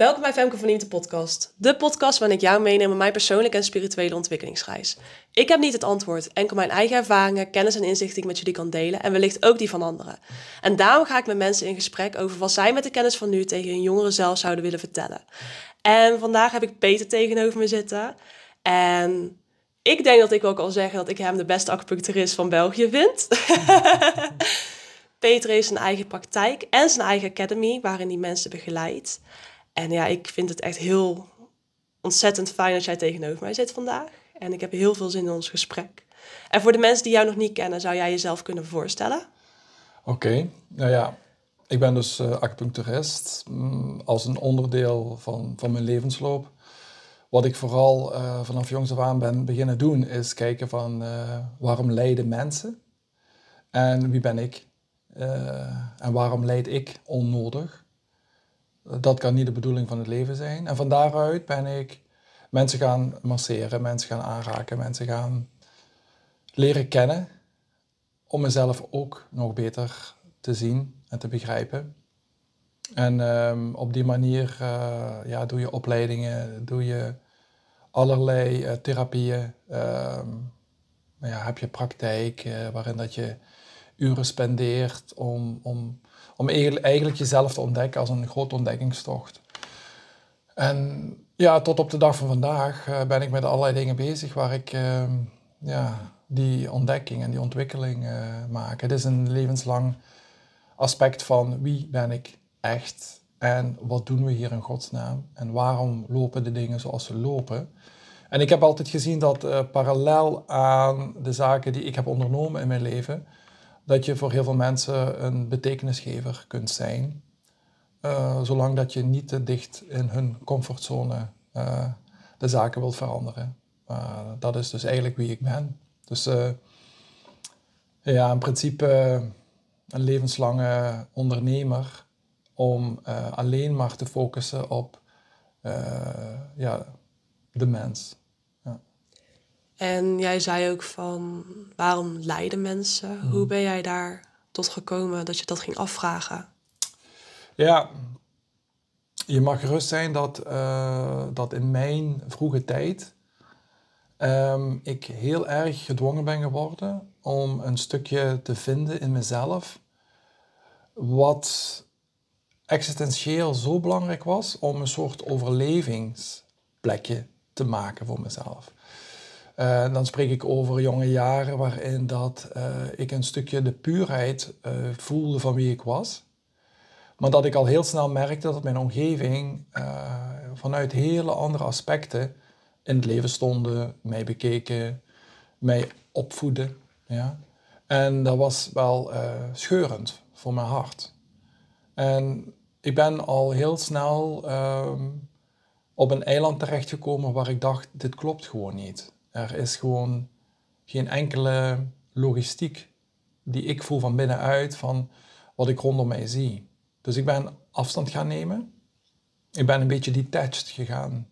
Welkom bij Femke van Niet de podcast. De podcast waarin ik jou meeneem op mijn persoonlijke en spirituele ontwikkelingsreis. Ik heb niet het antwoord, enkel mijn eigen ervaringen, kennis en inzichten die ik met jullie kan delen en wellicht ook die van anderen. En daarom ga ik met mensen in gesprek over wat zij met de kennis van nu tegen hun jongeren zelf zouden willen vertellen. En vandaag heb ik Peter tegenover me zitten. En ik denk dat ik wel kan zeggen dat ik hem de beste acupuncturist van België vind. Peter heeft zijn eigen praktijk en zijn eigen academy waarin hij mensen begeleidt. En ja, ik vind het echt heel ontzettend fijn dat jij tegenover mij zit vandaag. En ik heb heel veel zin in ons gesprek. En voor de mensen die jou nog niet kennen, zou jij jezelf kunnen voorstellen? Oké, nou ja, ik ben dus uh, acupuncturist mm, als een onderdeel van, van mijn levensloop. Wat ik vooral uh, vanaf jongs af aan ben beginnen doen, is kijken van uh, waarom lijden mensen en wie ben ik en waarom leid ik onnodig dat kan niet de bedoeling van het leven zijn. En van daaruit ben ik mensen gaan masseren, mensen gaan aanraken, mensen gaan leren kennen. Om mezelf ook nog beter te zien en te begrijpen. En um, op die manier uh, ja, doe je opleidingen, doe je allerlei uh, therapieën. Um, ja, heb je praktijk uh, waarin dat je uren spendeert om, om om eigenlijk jezelf te ontdekken als een grote ontdekkingstocht. En ja, tot op de dag van vandaag uh, ben ik met allerlei dingen bezig waar ik uh, ja, die ontdekking en die ontwikkeling uh, maak. Het is een levenslang aspect van wie ben ik echt en wat doen we hier in godsnaam en waarom lopen de dingen zoals ze lopen. En ik heb altijd gezien dat uh, parallel aan de zaken die ik heb ondernomen in mijn leven, dat je voor heel veel mensen een betekenisgever kunt zijn. Uh, zolang dat je niet te dicht in hun comfortzone uh, de zaken wilt veranderen. Uh, dat is dus eigenlijk wie ik ben. Dus ja, in principe een levenslange ondernemer om alleen maar te focussen op ja, de mens. En jij zei ook van waarom lijden mensen? Hoe hmm. ben jij daar tot gekomen dat je dat ging afvragen? Ja, je mag gerust zijn dat, uh, dat in mijn vroege tijd um, ik heel erg gedwongen ben geworden om een stukje te vinden in mezelf wat existentieel zo belangrijk was om een soort overlevingsplekje te maken voor mezelf. Uh, dan spreek ik over jonge jaren waarin dat, uh, ik een stukje de puurheid uh, voelde van wie ik was. Maar dat ik al heel snel merkte dat mijn omgeving vanuit hele andere aspecten in het leven stonden, mij bekeken, mij opvoeden. Ja? En dat was wel scheurend voor mijn hart. En ik ben al heel snel ehm, op een eiland terechtgekomen waar ik dacht, dit klopt gewoon niet. Er is gewoon geen enkele logistiek die ik voel van binnenuit van wat ik rondom mij zie. Dus ik ben afstand gaan nemen. Ik ben een beetje detached gegaan.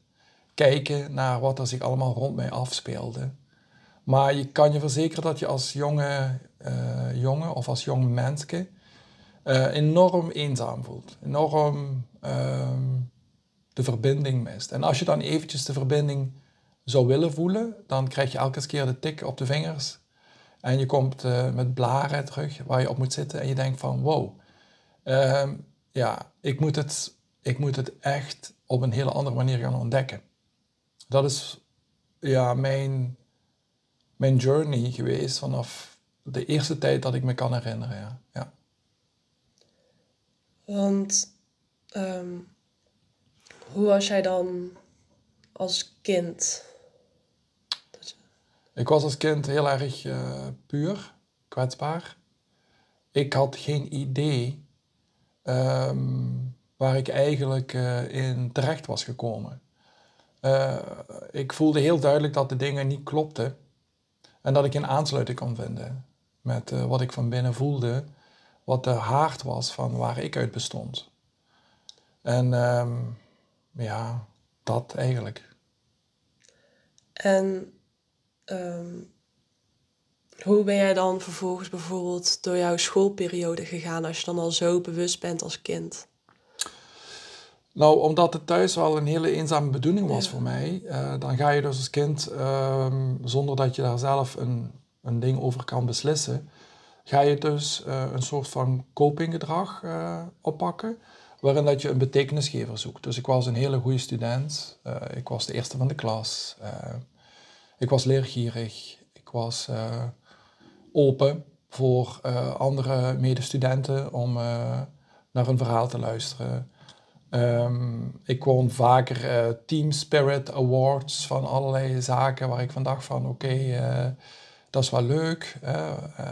Kijken naar wat er zich allemaal rond mij afspeelde. Maar je kan je verzekeren dat je als jonge uh, jongen of als jong mensje uh, enorm eenzaam voelt. Enorm uh, de verbinding mist. En als je dan eventjes de verbinding zou willen voelen, dan krijg je elke keer de tik op de vingers. En je komt uh, met blaren terug waar je op moet zitten en je denkt van wow, uh, ja, ik moet, het, ik moet het echt op een hele andere manier gaan ontdekken. Dat is ja, mijn, mijn journey geweest vanaf de eerste tijd dat ik me kan herinneren. Ja. ja. Want um, hoe was jij dan als kind? Ik was als kind heel erg uh, puur, kwetsbaar. Ik had geen idee um, waar ik eigenlijk uh, in terecht was gekomen. Uh, ik voelde heel duidelijk dat de dingen niet klopten en dat ik een aansluiting kon vinden met wat ik van binnen voelde, wat de haard was van waar ik uit bestond. En um, ja, dat eigenlijk. En Ehm, hoe ben jij dan vervolgens bijvoorbeeld door jouw schoolperiode gegaan als je dan al zo bewust bent als kind? Nou, omdat het thuis wel een hele eenzame bedoeling was voor mij, uh, dan ga je dus als kind, uh, zonder dat je daar zelf een, een ding over kan beslissen, ga je dus uh, een soort van copinggedrag oppakken, waarin dat je een betekenisgever zoekt. Dus ik was een hele goede student, ik was de eerste van de klas, ik was leergierig, ik was open voor andere medestudenten om naar een verhaal te luisteren. Um, ik won vaker Team Spirit Awards van allerlei zaken waar ik van dacht van oké, dat is wel leuk.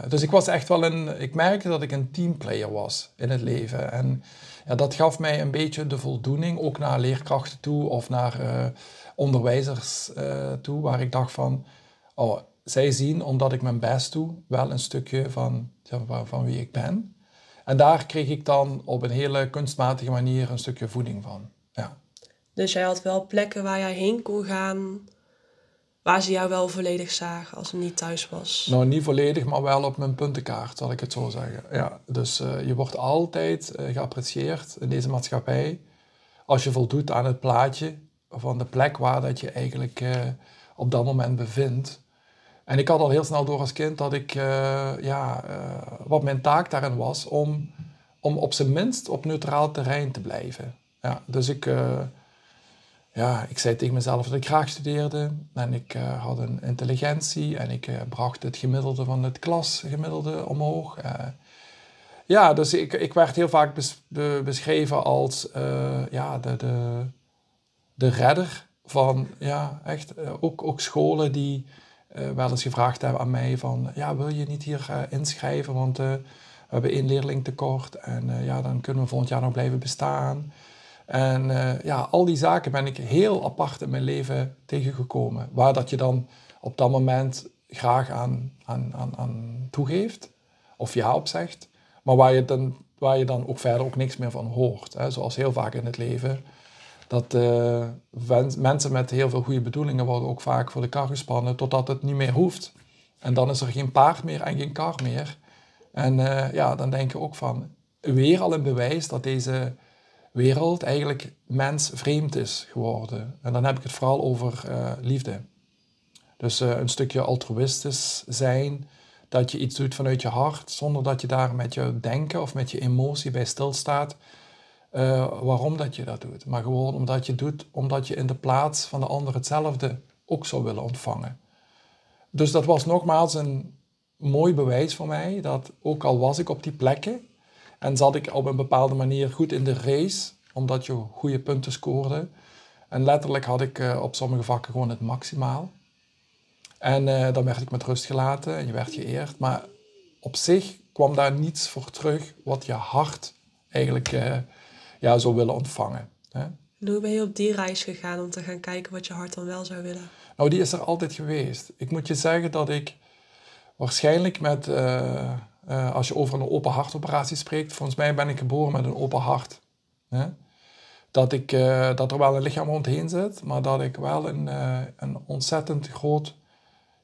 Dus ik was echt wel een, ik merkte dat ik een teamplayer was in het leven. En ja, dat gaf mij een beetje de voldoening, ook naar leerkrachten toe of naar onderwijzers toe, waar ik dacht van, oh, zij zien omdat ik mijn best doe wel een stukje van, van, van wie ik ben. En daar kreeg ik dan op een hele kunstmatige manier een stukje voeding van. Ja. Dus jij had wel plekken waar jij heen kon gaan, waar ze jou wel volledig zagen als je niet thuis was? Nou, niet volledig, maar wel op mijn puntenkaart, zal ik het zo zeggen. Ja, dus uh, je wordt altijd uh, geapprecieerd in deze maatschappij als je voldoet aan het plaatje van de plek waar dat je eigenlijk uh, op dat moment bevindt. En ik had al heel snel door als kind dat ik, uh, ja, uh, wat mijn taak daarin was, om, om op zijn minst op neutraal terrein te blijven. Ja, dus ik, ja, ik zei tegen mezelf dat ik graag studeerde en ik had een intelligentie en ik bracht het gemiddelde van het klasgemiddelde omhoog. ja, dus ik, ik werd heel vaak bes, be, beschreven als ja, de, de, de redder van ja, echt ook, ook scholen die uh, wel eens gevraagd hebben aan mij van, ja, wil je niet hier uh, inschrijven, want we hebben één leerling tekort en ja, dan kunnen we volgend jaar nog blijven bestaan. En ja, al die zaken ben ik heel apart in mijn leven tegengekomen, waar dat je dan op dat moment graag aan, aan, aan, aan toegeeft of ja op zegt, maar waar je dan, waar je dan ook verder ook niks meer van hoort. Hè, zoals heel vaak in het leven dat uh, mensen met heel veel goede bedoelingen worden ook vaak voor de kar gespannen totdat het niet meer hoeft. En dan is er geen paard meer en geen kar meer. En uh, ja, dan denk je ook van, weer al een bewijs dat deze wereld eigenlijk mensvreemd is geworden. En dan heb ik het vooral over uh, liefde. Dus een stukje altruïstisch zijn, dat je iets doet vanuit je hart, zonder dat je daar met je denken of met je emotie bij stilstaat uh, waarom dat je dat doet. Maar gewoon omdat je doet, omdat je in de plaats van de ander hetzelfde ook zou willen ontvangen. Dus dat was nogmaals een mooi bewijs voor mij, dat ook al was ik op die plekken en zat ik op een bepaalde manier goed in de race, omdat je goede punten scoorde. En letterlijk had ik uh, op sommige vakken gewoon het maximaal. En uh, dan werd ik met rust gelaten en je werd geëerd. Maar op zich kwam daar niets voor terug wat je hart eigenlijk ja, zou willen ontvangen. Hè. hoe ben je op die reis gegaan om te gaan kijken wat je hart dan wel zou willen? Nou, die is er altijd geweest. Ik moet je zeggen dat ik waarschijnlijk met, uh, uh, als je over een open hartoperatie spreekt, volgens mij ben ik geboren met een open hart. Hè? Dat, ik, uh, dat er wel een lichaam rondheen zit, maar dat ik wel een, een ontzettend groot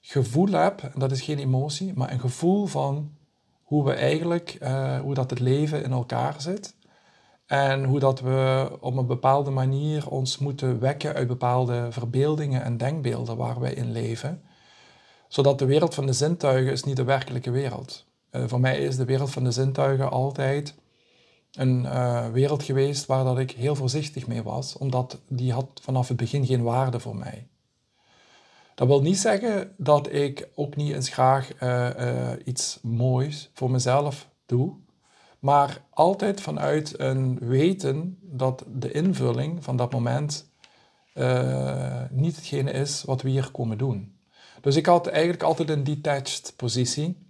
gevoel heb, en dat is geen emotie, maar een gevoel van hoe we eigenlijk, hoe dat het leven in elkaar zit. En hoe dat we op een bepaalde manier ons moeten wekken uit bepaalde verbeeldingen en denkbeelden waar wij in leven. Zodat de wereld van de zintuigen is niet de werkelijke wereld. Uh, voor mij is de wereld van de zintuigen altijd een uh, wereld geweest waar dat ik heel voorzichtig mee was, omdat die had vanaf het begin geen waarde voor mij. Dat wil niet zeggen dat ik ook niet eens graag uh, iets moois voor mezelf doe, maar altijd vanuit een weten dat de invulling van dat moment uh, niet hetgene is wat we hier komen doen. Dus ik had eigenlijk altijd een detached positie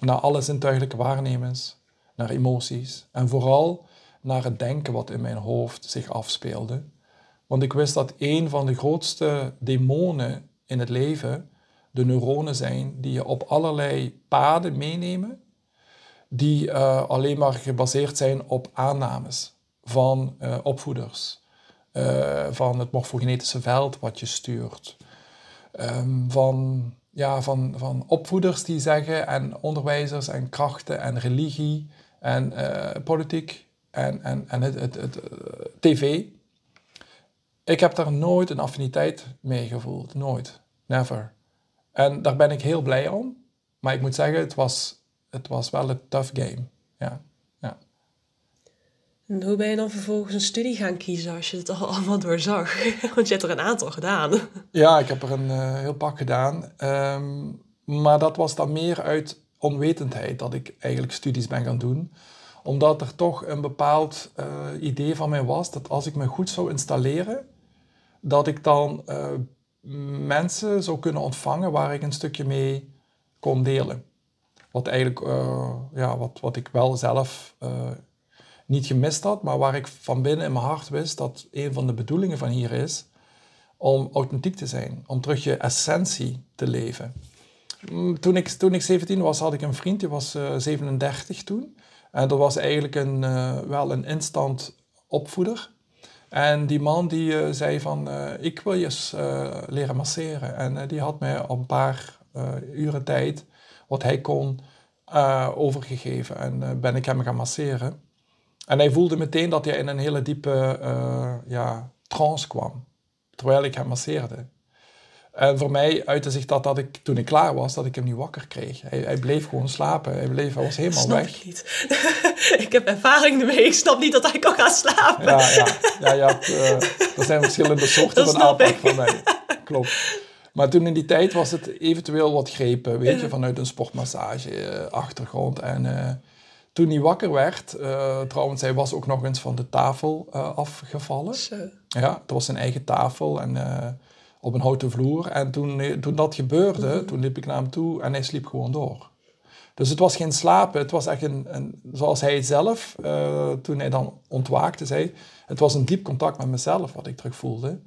naar alle zintuigelijke waarnemens, naar emoties en vooral naar het denken wat in mijn hoofd zich afspeelde. Want ik wist dat een van de grootste demonen in het leven de neuronen zijn die je op allerlei paden meenemen die uh, alleen maar gebaseerd zijn op aannames van uh, opvoeders, uh, van het morfogenetische veld wat je stuurt, um, van, ja, van, van opvoeders die zeggen en onderwijzers en krachten en religie en politiek en, en, en het, het, het, tv Ik heb daar nooit een affiniteit mee gevoeld. Nooit. Never. En daar ben ik heel blij om. Maar ik moet zeggen, het was, het was wel een tough game. Ja. ja. En hoe ben je dan vervolgens een studie gaan kiezen als je het al allemaal doorzag? Want je hebt er een aantal gedaan. Ja, ik heb er een uh, heel pak gedaan. Ehm, maar dat was dan meer uit onwetendheid dat ik eigenlijk studies ben gaan doen. Omdat er toch een bepaald uh, idee van mij was dat als ik me goed zou installeren, dat ik dan uh, mensen zou kunnen ontvangen waar ik een stukje mee kon delen. Wat eigenlijk, uh, ja, wat, wat ik wel zelf niet gemist had, maar waar ik van binnen in mijn hart wist dat een van de bedoelingen van hier is om authentiek te zijn, om terug je essentie te leven. Mm, toen ik, toen ik 17 was, had ik een vriend, die was uh, 37 toen. En dat was eigenlijk een, wel een instant opvoeder. En die man die zei van, ik wil je leren masseren. En die had mij op een paar uren tijd, wat hij kon, overgegeven. En ben ik hem gaan masseren. En hij voelde meteen dat hij in een hele diepe ja, trance kwam, terwijl ik hem masseerde. En voor mij uitte zich dat dat ik, toen ik klaar was, dat ik hem niet wakker kreeg. Hij, hij bleef gewoon slapen. Hij, bleef, hij was helemaal snap weg. Ik, niet. ik heb ervaring ermee. Ik snap niet dat hij kan gaan slapen. Ja, ja. ja, uh, er zijn verschillende soorten van aanpak van mij. Klopt. Maar toen in die tijd was het eventueel wat grepen, weet je, vanuit een sportmassage uh, achtergrond. En uh, toen hij wakker werd, trouwens, hij was ook nog eens van de tafel afgevallen. Zo. Ja, het was zijn eigen tafel en op een houten vloer. En toen, eh, toen dat gebeurde, mm toen liep ik naar hem toe en hij sliep gewoon door. Dus het was geen slapen, het was echt een, een zoals hij zelf, toen hij dan ontwaakte, zei, het was een diep contact met mezelf wat ik terug voelde.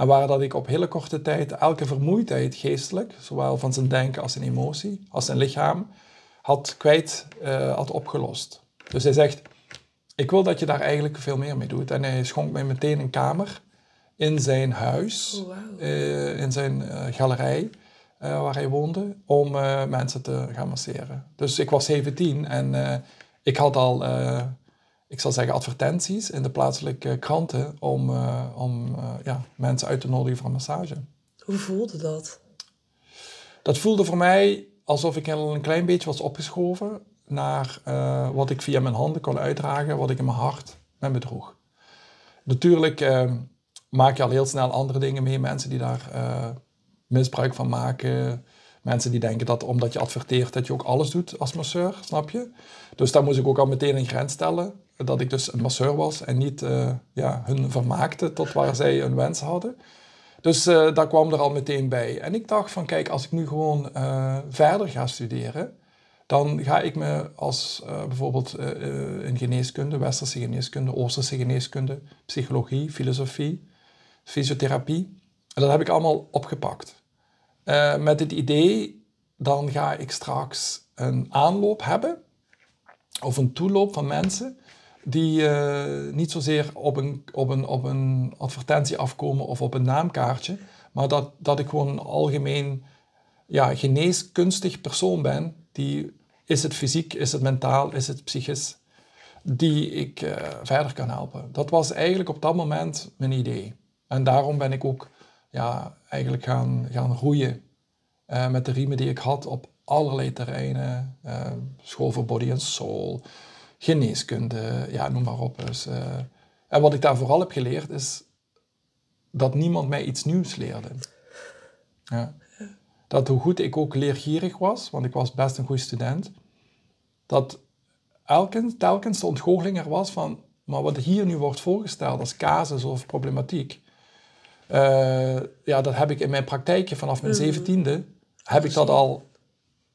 En waar dat ik op hele korte tijd elke vermoeidheid geestelijk, zowel van zijn denken als zijn emotie, als zijn lichaam, had kwijt, uh, had opgelost. Dus hij zegt, ik wil dat je daar eigenlijk veel meer mee doet. En hij schonk mij meteen een kamer in zijn huis, oh, uh, in zijn uh, galerij waar hij woonde, om mensen te gaan masseren. Dus ik was 17 en ik had al, ik zal zeggen, advertenties in de plaatselijke kranten om, om ja, mensen uit te nodigen voor een massage. Hoe voelde dat? Dat voelde voor mij alsof ik al een klein beetje was opgeschoven naar wat ik via mijn handen kon uitdragen, wat ik in mijn hart met me droeg. Natuurlijk maak je al heel snel andere dingen mee. Mensen die daar uh, misbruik van maken. Mensen die denken dat omdat je adverteert dat je ook alles doet als masseur, snap je? Dus daar moest ik ook al meteen een grens stellen. Dat ik dus een masseur was en niet uh, ja, hun vermaakte tot waar zij een wens hadden. Dus uh, daar kwam er al meteen bij. En ik dacht van kijk, als ik nu gewoon verder ga studeren, dan ga ik me als bijvoorbeeld in geneeskunde, westerse geneeskunde, oosterse geneeskunde, psychologie, filosofie, fysiotherapie. Dat heb ik allemaal opgepakt. Met het idee, dan ga ik straks een aanloop hebben, of een toeloop van mensen, die uh, niet zozeer op een, op, een, op een advertentie afkomen of op een naamkaartje, maar dat, dat ik gewoon een algemeen ja, geneeskunstig persoon ben, die is het fysiek, is het mentaal, is het psychisch, die ik uh, verder kan helpen. Dat was eigenlijk op dat moment mijn idee. En daarom ben ik ook ja, eigenlijk gaan, gaan roeien uh, met de riemen die ik had op allerlei terreinen. School voor body and soul, geneeskunde, ja, noem maar op. Dus, uh, en wat ik daar vooral heb geleerd is dat niemand mij iets nieuws leerde. Ja. Dat hoe goed ik ook leergierig was, want ik was best een goede student, dat elkens, telkens de ontgoocheling er was van, maar wat hier nu wordt voorgesteld als casus of problematiek, uh, ja, dat heb ik in mijn praktijkje vanaf mijn mm. zeventiende, heb ik dat al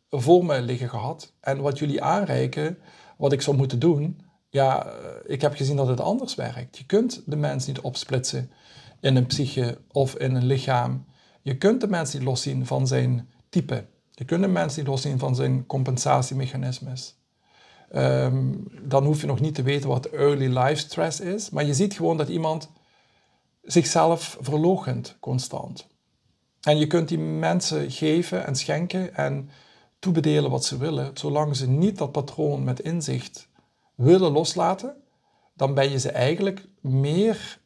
voor me liggen gehad. En wat jullie aanreiken, wat ik zou moeten doen, ja, eh, ik heb gezien dat het anders werkt. Je kunt de mens niet opsplitsen in een psyche of in een lichaam. Je kunt de mens niet loszien van zijn type. Je kunt de mens niet loszien van zijn compensatiemechanismes. Um, dan hoef je nog niet te weten wat early life stress is, maar je ziet gewoon dat iemand zichzelf verlogent constant. En je kunt die mensen geven en schenken en toebedelen wat ze willen, zolang ze niet dat patroon met inzicht willen loslaten, dan ben je ze eigenlijk meer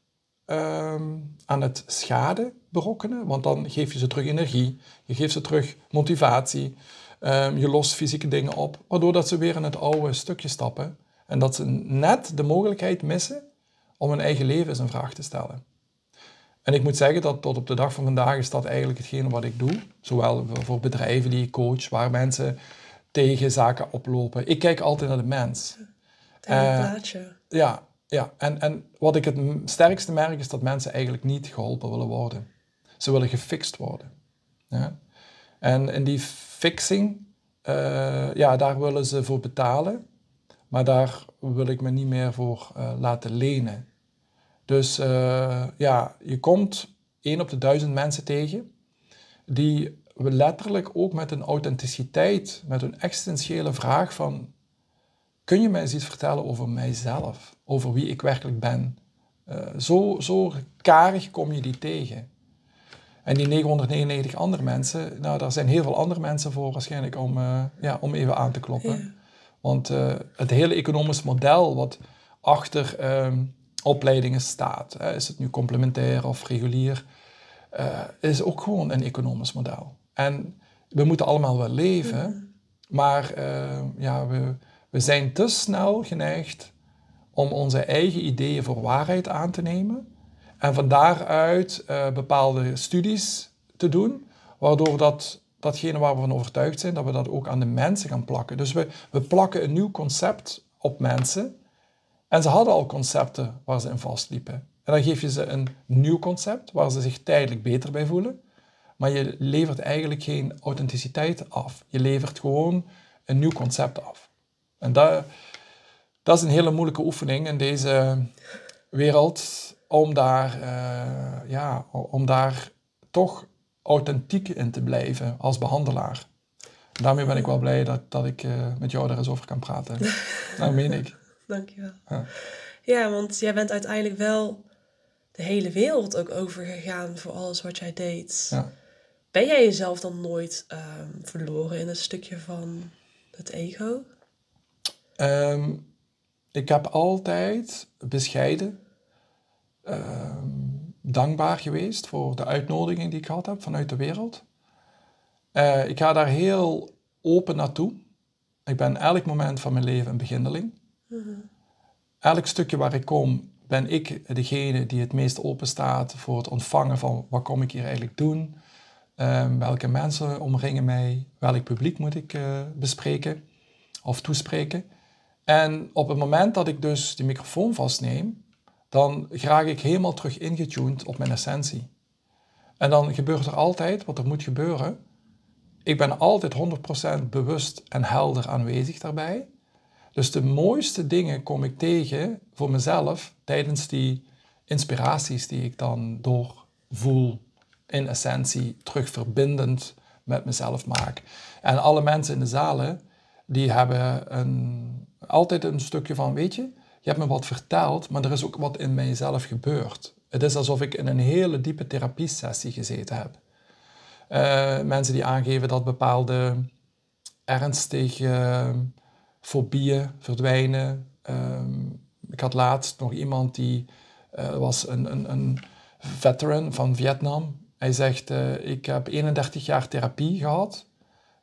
ehm, aan het schade berokkenen, want dan geef je ze terug energie, je geeft ze terug motivatie, ehm, je lost fysieke dingen op, waardoor dat ze weer in het oude stukje stappen en dat ze net de mogelijkheid missen om hun eigen leven eens in vraag te stellen. En ik moet zeggen dat tot op de dag van vandaag is dat eigenlijk hetgene wat ik doe. Zowel voor bedrijven die ik coach, waar mensen tegen zaken oplopen. Ik kijk altijd naar de mens. Het hele uh, plaatje. Ja, ja. En, en wat ik het sterkste merk is dat mensen eigenlijk niet geholpen willen worden. Ze willen gefixt worden. Ja? En in die fixing, uh, ja, daar willen ze voor betalen. Maar daar wil ik me niet meer voor uh, laten lenen. Dus uh, ja, je komt één op de duizend mensen tegen die letterlijk ook met een authenticiteit, met een existentiële vraag van kun je mij eens iets vertellen over mijzelf, over wie ik werkelijk ben? Uh, zo, zo karig kom je die tegen. En die 999 andere mensen, nou daar zijn heel veel andere mensen voor waarschijnlijk om, uh, ja, om even aan te kloppen. Ja. Want uh, het hele economisch model wat achter opleidingen staat. Hè, is het nu complementair of regulier, uh, is ook gewoon een economisch model. En we moeten allemaal wel leven, mhm. maar uh, ja, we, we zijn te snel geneigd om onze eigen ideeën voor waarheid aan te nemen en van daaruit uh, bepaalde studies te doen, waardoor dat, datgene waar we van overtuigd zijn, dat we dat ook aan de mensen gaan plakken. Dus we, we plakken een nieuw concept op mensen en ze hadden al concepten waar ze in vastliepen. En dan geef je ze een nieuw concept waar ze zich tijdelijk beter bij voelen. Maar je levert eigenlijk geen authenticiteit af. Je levert gewoon een nieuw concept af. En dat, dat is een hele moeilijke oefening in deze wereld om daar, uh, ja, om daar toch authentiek in te blijven als behandelaar. daarmee ben ik wel blij dat, dat ik uh, met jou daar eens over kan praten. dat meen ik. Dankjewel. Ja. ja, want jij bent uiteindelijk wel de hele wereld ook overgegaan voor alles wat jij deed. Ja. Ben jij jezelf dan nooit um, verloren in een stukje van het ego? Um, ik heb altijd bescheiden, um, dankbaar geweest voor de uitnodiging die ik gehad heb vanuit de wereld. Uh, ik ga daar heel open naartoe. Ik ben elk moment van mijn leven een beginneling. Elk stukje waar ik kom, ben ik degene die het meest open staat voor het ontvangen van wat kom ik hier eigenlijk doen. Um, welke mensen omringen mij, welk publiek moet ik uh, bespreken of toespreken. En op het moment dat ik dus die microfoon vastneem, dan graag ik helemaal terug ingetuned op mijn essentie. En dan gebeurt er altijd wat er moet gebeuren. Ik ben altijd 100% bewust en helder aanwezig daarbij. Dus de mooiste dingen kom ik tegen voor mezelf tijdens die inspiraties die ik dan doorvoel, in essentie terug verbindend met mezelf maak. En alle mensen in de zalen, die hebben een, altijd een stukje van, weet je, je hebt me wat verteld, maar er is ook wat in mijzelf gebeurd. Het is alsof ik in een hele diepe therapiesessie gezeten heb. Uh, mensen die aangeven dat bepaalde ernstige fobieën verdwijnen. Ehm, ik had laatst nog iemand die uh, was een, een, een veteran van Vietnam. Hij zegt, uh, ik heb 31 jaar therapie gehad.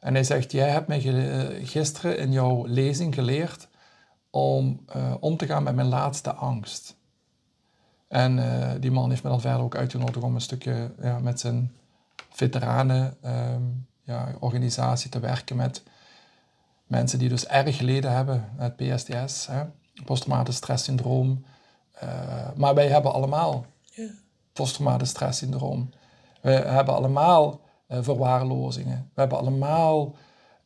En hij zegt, jij hebt mij eh, gisteren in jouw lezing geleerd om om te gaan met mijn laatste angst. En die man heeft me dan verder ook uitgenodigd om een stukje ja, met zijn veteranen um, ja, te werken met Mensen die dus erg geleden hebben met PSTS, hè, posttraumatisch stresssyndroom. Uh, maar wij hebben allemaal yeah. posttraumatisch stresssyndroom. We hebben allemaal uh, verwaarlozingen. We hebben allemaal,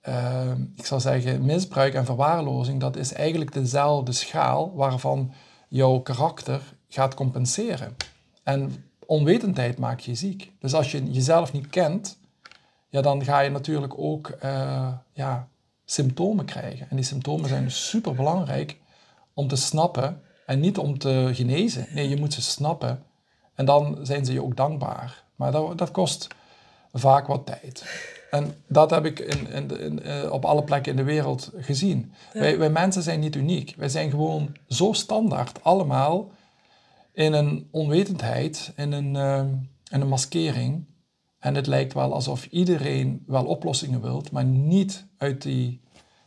uh, ik zou zeggen, misbruik en verwaarlozing. Dat is eigenlijk dezelfde schaal waarvan jouw karakter gaat compenseren. En onwetendheid maakt je ziek. Dus als je jezelf niet kent, ja, dan ga je natuurlijk ook ja, symptomen krijgen. En die symptomen zijn dus super belangrijk om te snappen en niet om te genezen. Nee, je moet ze snappen en dan zijn ze je ook dankbaar. Maar dat, dat kost vaak wat tijd. En dat heb ik in, in, in, eh, op alle plekken in de wereld gezien. Wij, wij mensen zijn niet uniek. Wij zijn gewoon zo standaard allemaal in een onwetendheid, in een, uh, in een maskering. En het lijkt wel alsof iedereen wel oplossingen wilt, maar niet uit, die,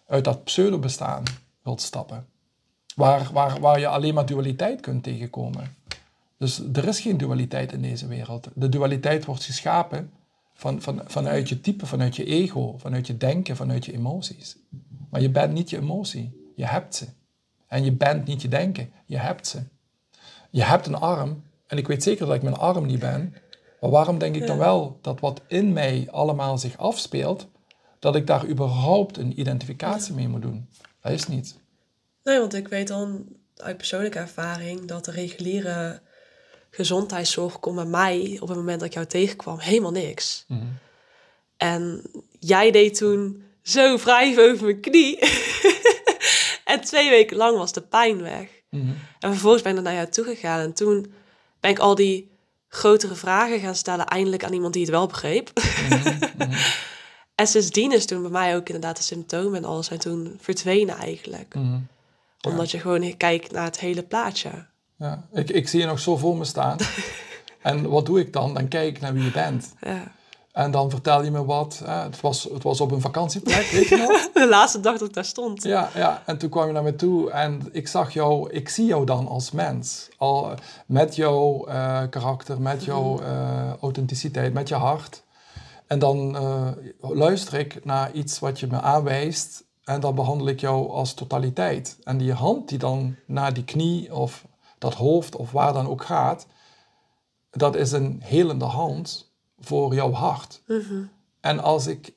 uit dat pseudo-bestaan wilt stappen. Waar, waar, waar je alleen maar dualiteit kunt tegenkomen. Dus er is geen dualiteit in deze wereld. De dualiteit wordt geschapen van, van, vanuit je type, vanuit je ego, vanuit je denken, vanuit je emoties. Maar je bent niet je emotie, je hebt ze. En je bent niet je denken, je hebt ze. Je hebt een arm, en ik weet zeker dat ik mijn arm niet ben, maar waarom denk ik dan wel dat wat in mij allemaal zich afspeelt, dat ik daar überhaupt een identificatie mee moet doen? Dat is niet. Nee, want ik weet dan uit persoonlijke ervaring dat de reguliere gezondheidszorg kon bij mij op het moment dat ik jou tegenkwam helemaal niks. Mhm. En jij deed toen zo wrijf over mijn knie. en twee weken lang was de pijn weg. Mhm. En vervolgens ben ik naar jou toe gegaan. En toen ben ik al die grotere vragen gaan stellen, eindelijk aan iemand die het wel begreep. Mhm. en sindsdien is toen bij mij ook inderdaad de symptomen en alles zijn toen verdwenen eigenlijk. Mhm. Omdat je gewoon kijkt naar het hele plaatje. Ja, ik, ik zie je nog zo voor me staan. en wat doe ik dan? Dan kijk ik naar wie je bent. Ja. En dan vertel je me wat. Hè? Het, was, het was op een vakantieplek, weet je nog? De laatste dag dat ik daar stond. Ja, ja, en toen kwam je naar me toe en ik zag jou, ik zie jou dan als mens. Al met jouw eh, karakter, met jouw eh, authenticiteit, met je hart. En dan eh, luister ik naar iets wat je me aanwijst en dan behandel ik jou als totaliteit. En die hand die dan naar die knie of dat hoofd of waar dan ook gaat, dat is een helende hand voor jouw hart. En als ik,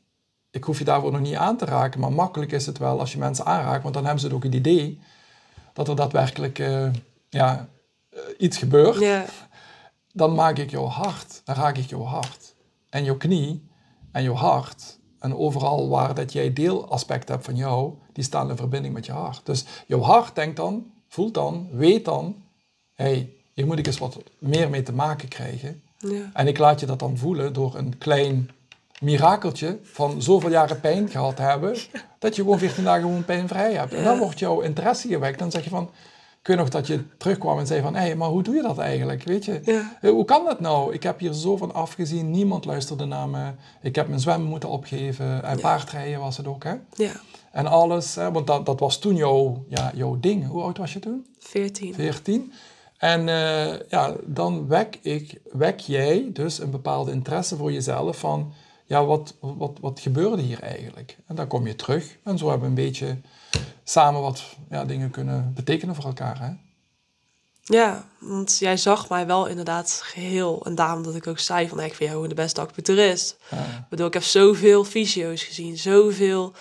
ik hoef je daarvoor nog niet aan te raken, maar makkelijk is het wel als je mensen aanraakt, want dan hebben ze ook het idee dat er daadwerkelijk eh, ja, eh, iets gebeurt. Dan maak ik jouw hart, dan raak ik jouw hart. En jouw knie en jouw hart en overal waar dat jij deelaspect hebt van jou, die staan in verbinding met je hart. Dus jouw hart denkt dan, voelt dan, weet dan, hé, hey, hier moet ik eens wat meer mee te maken krijgen. Ja. En ik laat je dat dan voelen door een klein mirakeltje van zoveel jaren pijn gehad te hebben, dat je gewoon 14 dagen gewoon pijnvrij hebt. En dan wordt jouw interesse gewekt. Dan zeg je van, ik weet nog dat je terugkwam en zei van, hé, hey, maar hoe doe je dat eigenlijk, weet je? Ja. Eh, Hoe kan dat nou? Ik heb hier zo van afgezien, niemand luisterde naar me. Ik heb mijn zwemmen moeten opgeven en paardrijden was het ook, hè? ja, En alles, hè? want dat, dat was toen jouw, ja, jouw ding. Hoe oud was je toen? 14. 14. En eh, ja, dan wek, ik, wek jij dus een bepaalde interesse voor jezelf van, ja, wat, wat, wat gebeurde hier eigenlijk? En dan kom je terug en zo hebben we een beetje samen wat ja, dingen kunnen betekenen voor elkaar. Hè? Ja, want jij zag mij wel inderdaad geheel. En daarom dat ik ook zei van, ik vind jou de beste acteur-toerist. Ja. Ik bedoel, ik heb zoveel visio's gezien. Zoveel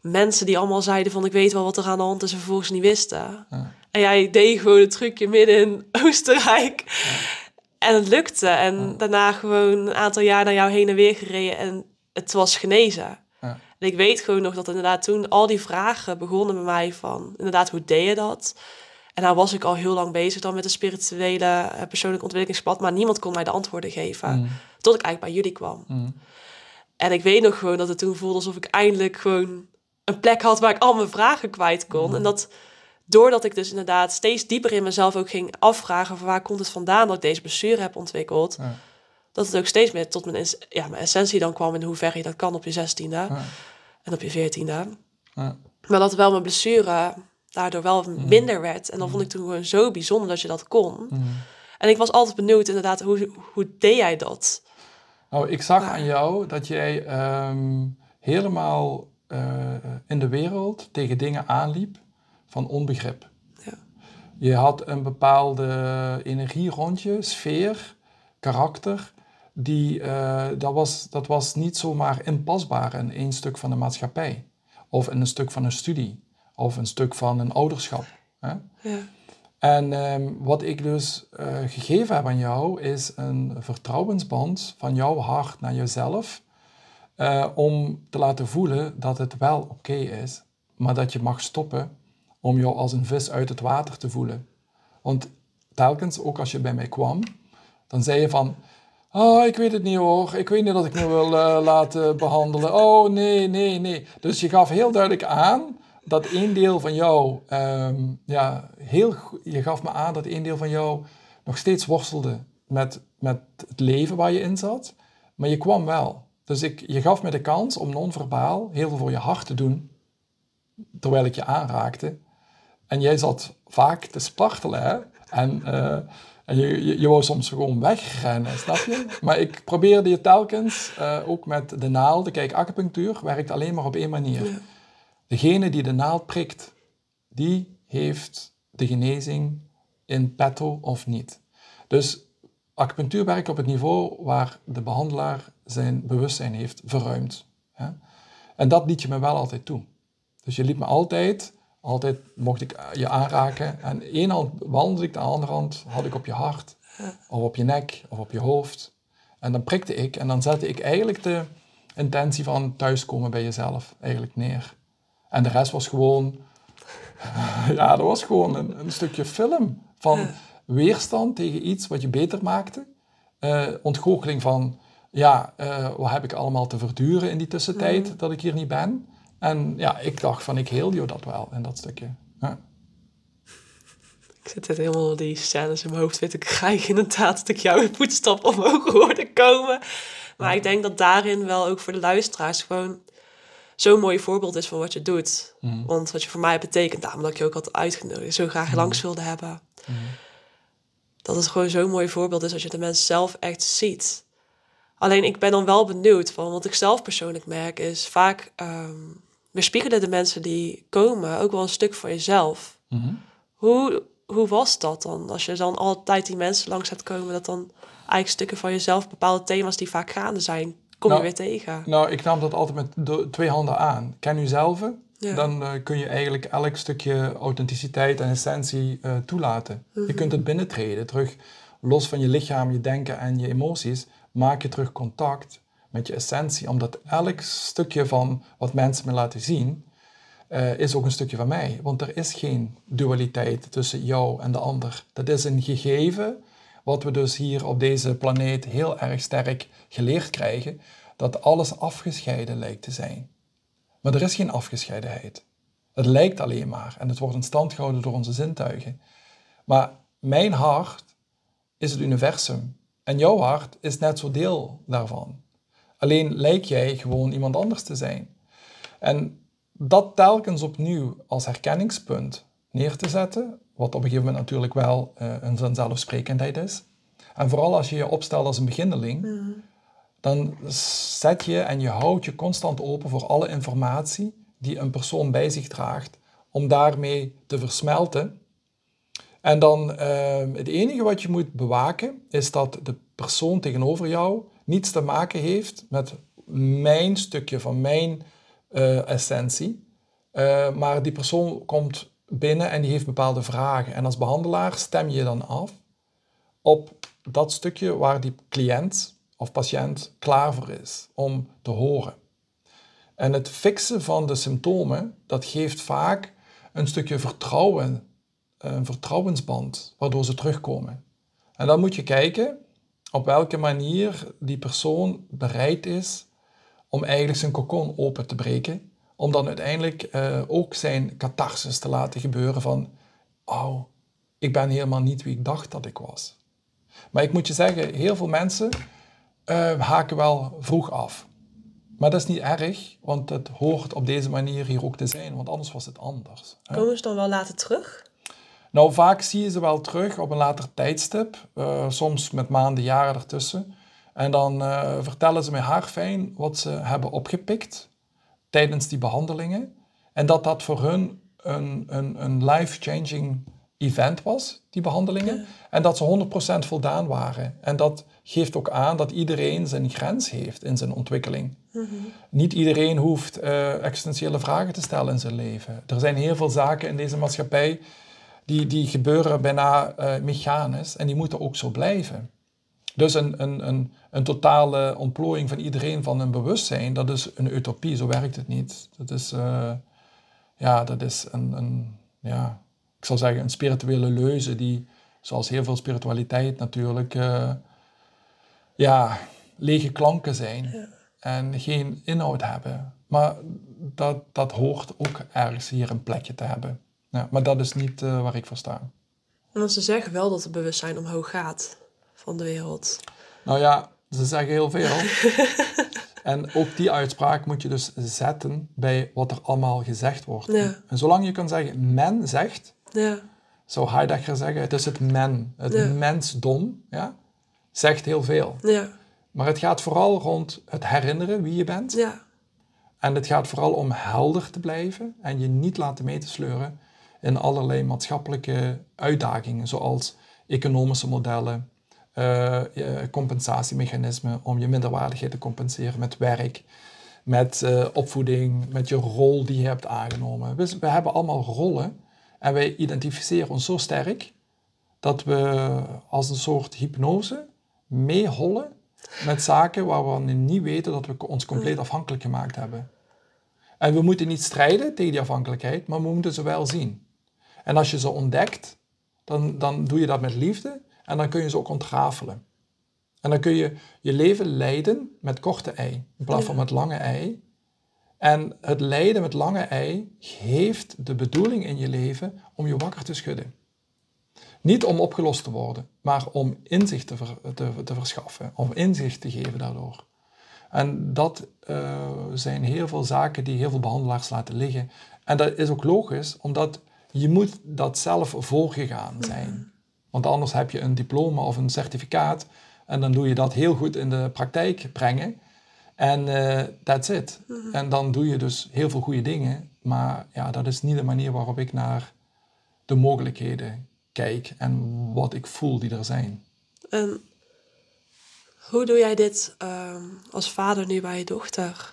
mensen die allemaal zeiden van, ik weet wel wat er aan de hand is en vervolgens niet wisten. Ja. En jij deed gewoon het trucje midden in Oostenrijk. En het lukte. En daarna gewoon een aantal jaar naar jou heen en weer gereden. En het was genezen. Ja. En ik weet gewoon nog dat inderdaad toen al die vragen begonnen bij mij van... Inderdaad, hoe deed je dat? En nou was ik al heel lang bezig dan met een spirituele eh, persoonlijk ontwikkelingspad. Maar niemand kon mij de antwoorden geven. Mm. Tot ik eigenlijk bij jullie kwam. Mm. En ik weet nog gewoon dat het toen voelde alsof ik eindelijk gewoon een plek had waar ik al mijn vragen kwijt kon. En dat doordat ik dus inderdaad steeds dieper in mezelf ook ging afvragen van waar komt het vandaan dat ik deze blessure heb ontwikkeld. Ja. Dat het ook steeds meer tot mijn, ja, mijn essentie dan kwam in hoeverre je dat kan op je zestiende Ja. en op je veertiende. Ja. Maar dat wel mijn blessure daardoor wel minder werd. En dan vond ik toen gewoon zo bijzonder dat je dat kon. Mm. En ik was altijd benieuwd inderdaad, hoe, hoe deed jij dat? Nou, ik zag aan jou dat jij ehm, helemaal eh, in de wereld tegen dingen aanliep van onbegrip. Ja. Je had een bepaalde energie rond je, sfeer, karakter. Die, eh, dat, was, dat was niet zomaar inpasbaar in één stuk van de maatschappij. Of in een stuk van een studie. Of een stuk van een ouderschap. Hè? Ja. En ehm, wat ik dus eh, gegeven heb aan jou is een vertrouwensband van jouw hart naar jezelf. eh, om te laten voelen dat het wel oké is, maar dat je mag stoppen om jou als een vis uit het water te voelen. Want telkens, ook als je bij mij kwam, dan zei je van, oh, ik weet het niet hoor, ik weet niet dat ik me wil eh, laten behandelen. Oh, nee, nee, nee. Dus je gaf heel duidelijk aan dat één deel van jou, ehm, ja, heel, je gaf me aan dat één deel van jou nog steeds worstelde met, met het leven waar je in zat. Maar je kwam wel. Dus ik, je gaf me de kans om non-verbaal heel veel voor je hart te doen, terwijl ik je aanraakte. En jij zat vaak te spartelen, hè? En, uh, en je, je, je, wou soms gewoon wegrennen, snap je? Maar ik probeerde je telkens, uh, ook met de naald, kijk, acupunctuur werkt alleen maar op één manier. Degene die de naald prikt, die heeft de genezing in petto of niet. Dus acupunctuur werkt op het niveau waar de behandelaar zijn bewustzijn heeft verruimd. En dat liet je me wel altijd toe. Dus je liet me altijd, altijd mocht ik je aanraken. En één hand wandelde ik, de andere hand had ik op je hart, of op je nek, of op je hoofd. En dan prikte ik en dan zette ik eigenlijk de intentie van thuiskomen bij jezelf eigenlijk neer. En de rest was gewoon, ja, dat was gewoon een, een stukje film van weerstand tegen iets wat je beter maakte. Uh, ontgoocheling van, ja, uh, wat heb ik allemaal te verduren in die tussentijd mm. dat ik hier niet ben. En ja, ik dacht van, ik heel je dat wel in dat stukje. Ja. Ik zit het helemaal die scènes in mijn hoofd weer te krijgen. Inderdaad, dat ik jou in voetstap omhoog hoorde komen. Maar ik denk dat daarin wel ook voor de luisteraars gewoon zo'n mooi voorbeeld is van wat je doet. Mm. Want wat je voor mij betekent, daarom dat ik je ook had uitgenodigd, zo graag mm. langs wilde hebben. Mm. Dat het gewoon zo'n mooi voorbeeld is als je de mens zelf echt ziet. Alleen ik ben dan wel benieuwd van, wat ik zelf persoonlijk merk, is vaak um, weerspiegelen de mensen die komen ook wel een stuk van jezelf. Mm-hmm. Hoe, hoe was dat dan? Als je dan altijd die mensen langs hebt komen, dat dan eigenlijk stukken van jezelf, bepaalde thema's die vaak gaande zijn, kom nou, je weer tegen? Nou, ik nam dat altijd met twee handen aan. Ken u zelf, dan uh, kun je eigenlijk elk stukje authenticiteit en essentie uh, toelaten. Je mhm. kunt het binnentreden, terug los van je lichaam, je denken en je emoties, maak je terug contact met je essentie, omdat elk stukje van wat mensen me laten zien, uh, is ook een stukje van mij. Want er is geen dualiteit tussen jou en de ander. Dat is een gegeven wat we dus hier op deze planeet heel erg sterk geleerd krijgen, dat alles afgescheiden lijkt te zijn. Maar er is geen afgescheidenheid. Het lijkt alleen maar en het wordt in stand gehouden door onze zintuigen. Maar mijn hart is het universum en jouw hart is net zo deel daarvan. Alleen lijk jij gewoon iemand anders te zijn. En dat telkens opnieuw als herkenningspunt neer te zetten, wat op een gegeven moment natuurlijk wel uh, een vanzelfsprekendheid is. En vooral als je je opstelt als een beginneling, mhm. dan zet je en je houdt je constant open voor alle informatie die een persoon bij zich draagt, om daarmee te versmelten. En dan uh, het enige wat je moet bewaken, is dat de persoon tegenover jou niets te maken heeft met mijn stukje van mijn uh, essentie. Uh, maar die persoon komt binnen en die heeft bepaalde vragen. En als behandelaar stem je dan af op dat stukje waar die cliënt of patiënt klaar voor is om te horen. En het fixen van de symptomen, dat geeft vaak een stukje vertrouwen, een vertrouwensband, waardoor ze terugkomen. En dan moet je kijken op welke manier die persoon bereid is om eigenlijk zijn kokon open te breken, om dan uiteindelijk uh, ook zijn catharsis te laten gebeuren van, oh, ik ben helemaal niet wie ik dacht dat ik was. Maar ik moet je zeggen, heel veel mensen uh, haken wel vroeg af. Maar dat is niet erg, want het hoort op deze manier hier ook te zijn, want anders was het anders. Komen ze dan wel later terug? Nou, vaak zie je ze wel terug op een later tijdstip, uh, soms met maanden, jaren ertussen. En dan uh, vertellen ze mij haarfijn wat ze hebben opgepikt tijdens die behandelingen. En dat dat voor hun een, een, een life-changing event was, die behandelingen. En dat ze 100% voldaan waren. En dat geeft ook aan dat iedereen zijn grens heeft in zijn ontwikkeling. Mhm. Niet iedereen hoeft uh, existentiële vragen te stellen in zijn leven. Er zijn heel veel zaken in deze maatschappij die, die gebeuren bijna uh, mechanisch en die moeten ook zo blijven. Dus een, een, een, een totale ontplooiing van iedereen van een bewustzijn, dat is een utopie, zo werkt het niet. Dat is, uh, ja, dat is een, een ja, ik zal zeggen, een spirituele leuze die, zoals heel veel spiritualiteit natuurlijk, uh, ja, lege klanken zijn en geen inhoud hebben. Maar dat, dat hoort ook ergens hier een plekje te hebben. Ja, maar dat is niet uh, waar ik voor sta. Want ze zeggen wel dat het bewustzijn omhoog gaat van de wereld. Nou ja, ze zeggen heel veel. en ook die uitspraak moet je dus zetten bij wat er allemaal gezegd wordt. Ja. En zolang je kan zeggen, men zegt, Ja, zou Heidegger zeggen, het is het men, het Ja. mensdom, ja, zegt heel veel. ja, Maar het gaat vooral rond het herinneren wie je bent. ja, En het gaat vooral om helder te blijven en je niet laten mee te sleuren in allerlei maatschappelijke uitdagingen, zoals economische modellen, eh, compensatiemechanismen om je minderwaardigheid te compenseren met werk, met eh, opvoeding, met je rol die je hebt aangenomen. We, we hebben allemaal rollen en wij identificeren ons zo sterk dat we als een soort hypnose meehollen met zaken waar we niet weten dat we ons compleet afhankelijk gemaakt hebben. En we moeten niet strijden tegen die afhankelijkheid, maar we moeten ze wel zien. En als je ze ontdekt, dan, dan doe je dat met liefde en dan kun je ze ook ontrafelen. En dan kun je je leven leiden met korte ei, in plaats van met lange ei. En het lijden met lange ei heeft de bedoeling in je leven om je wakker te schudden. Niet om opgelost te worden, maar om inzicht te, ver- te, te verschaffen, om inzicht te geven daardoor. En dat eh, zijn heel veel zaken die heel veel behandelaars laten liggen. En dat is ook logisch, omdat je moet dat zelf voorgegaan zijn. Want anders heb je een diploma of een certificaat en dan doe je dat heel goed in de praktijk brengen. En eh that's it. En dan doe je dus heel veel goede dingen. Maar ja, dat is niet de manier waarop ik naar de mogelijkheden kijk en wat ik voel die er zijn. En hoe doe jij dit ehm, als vader nu bij je dochter?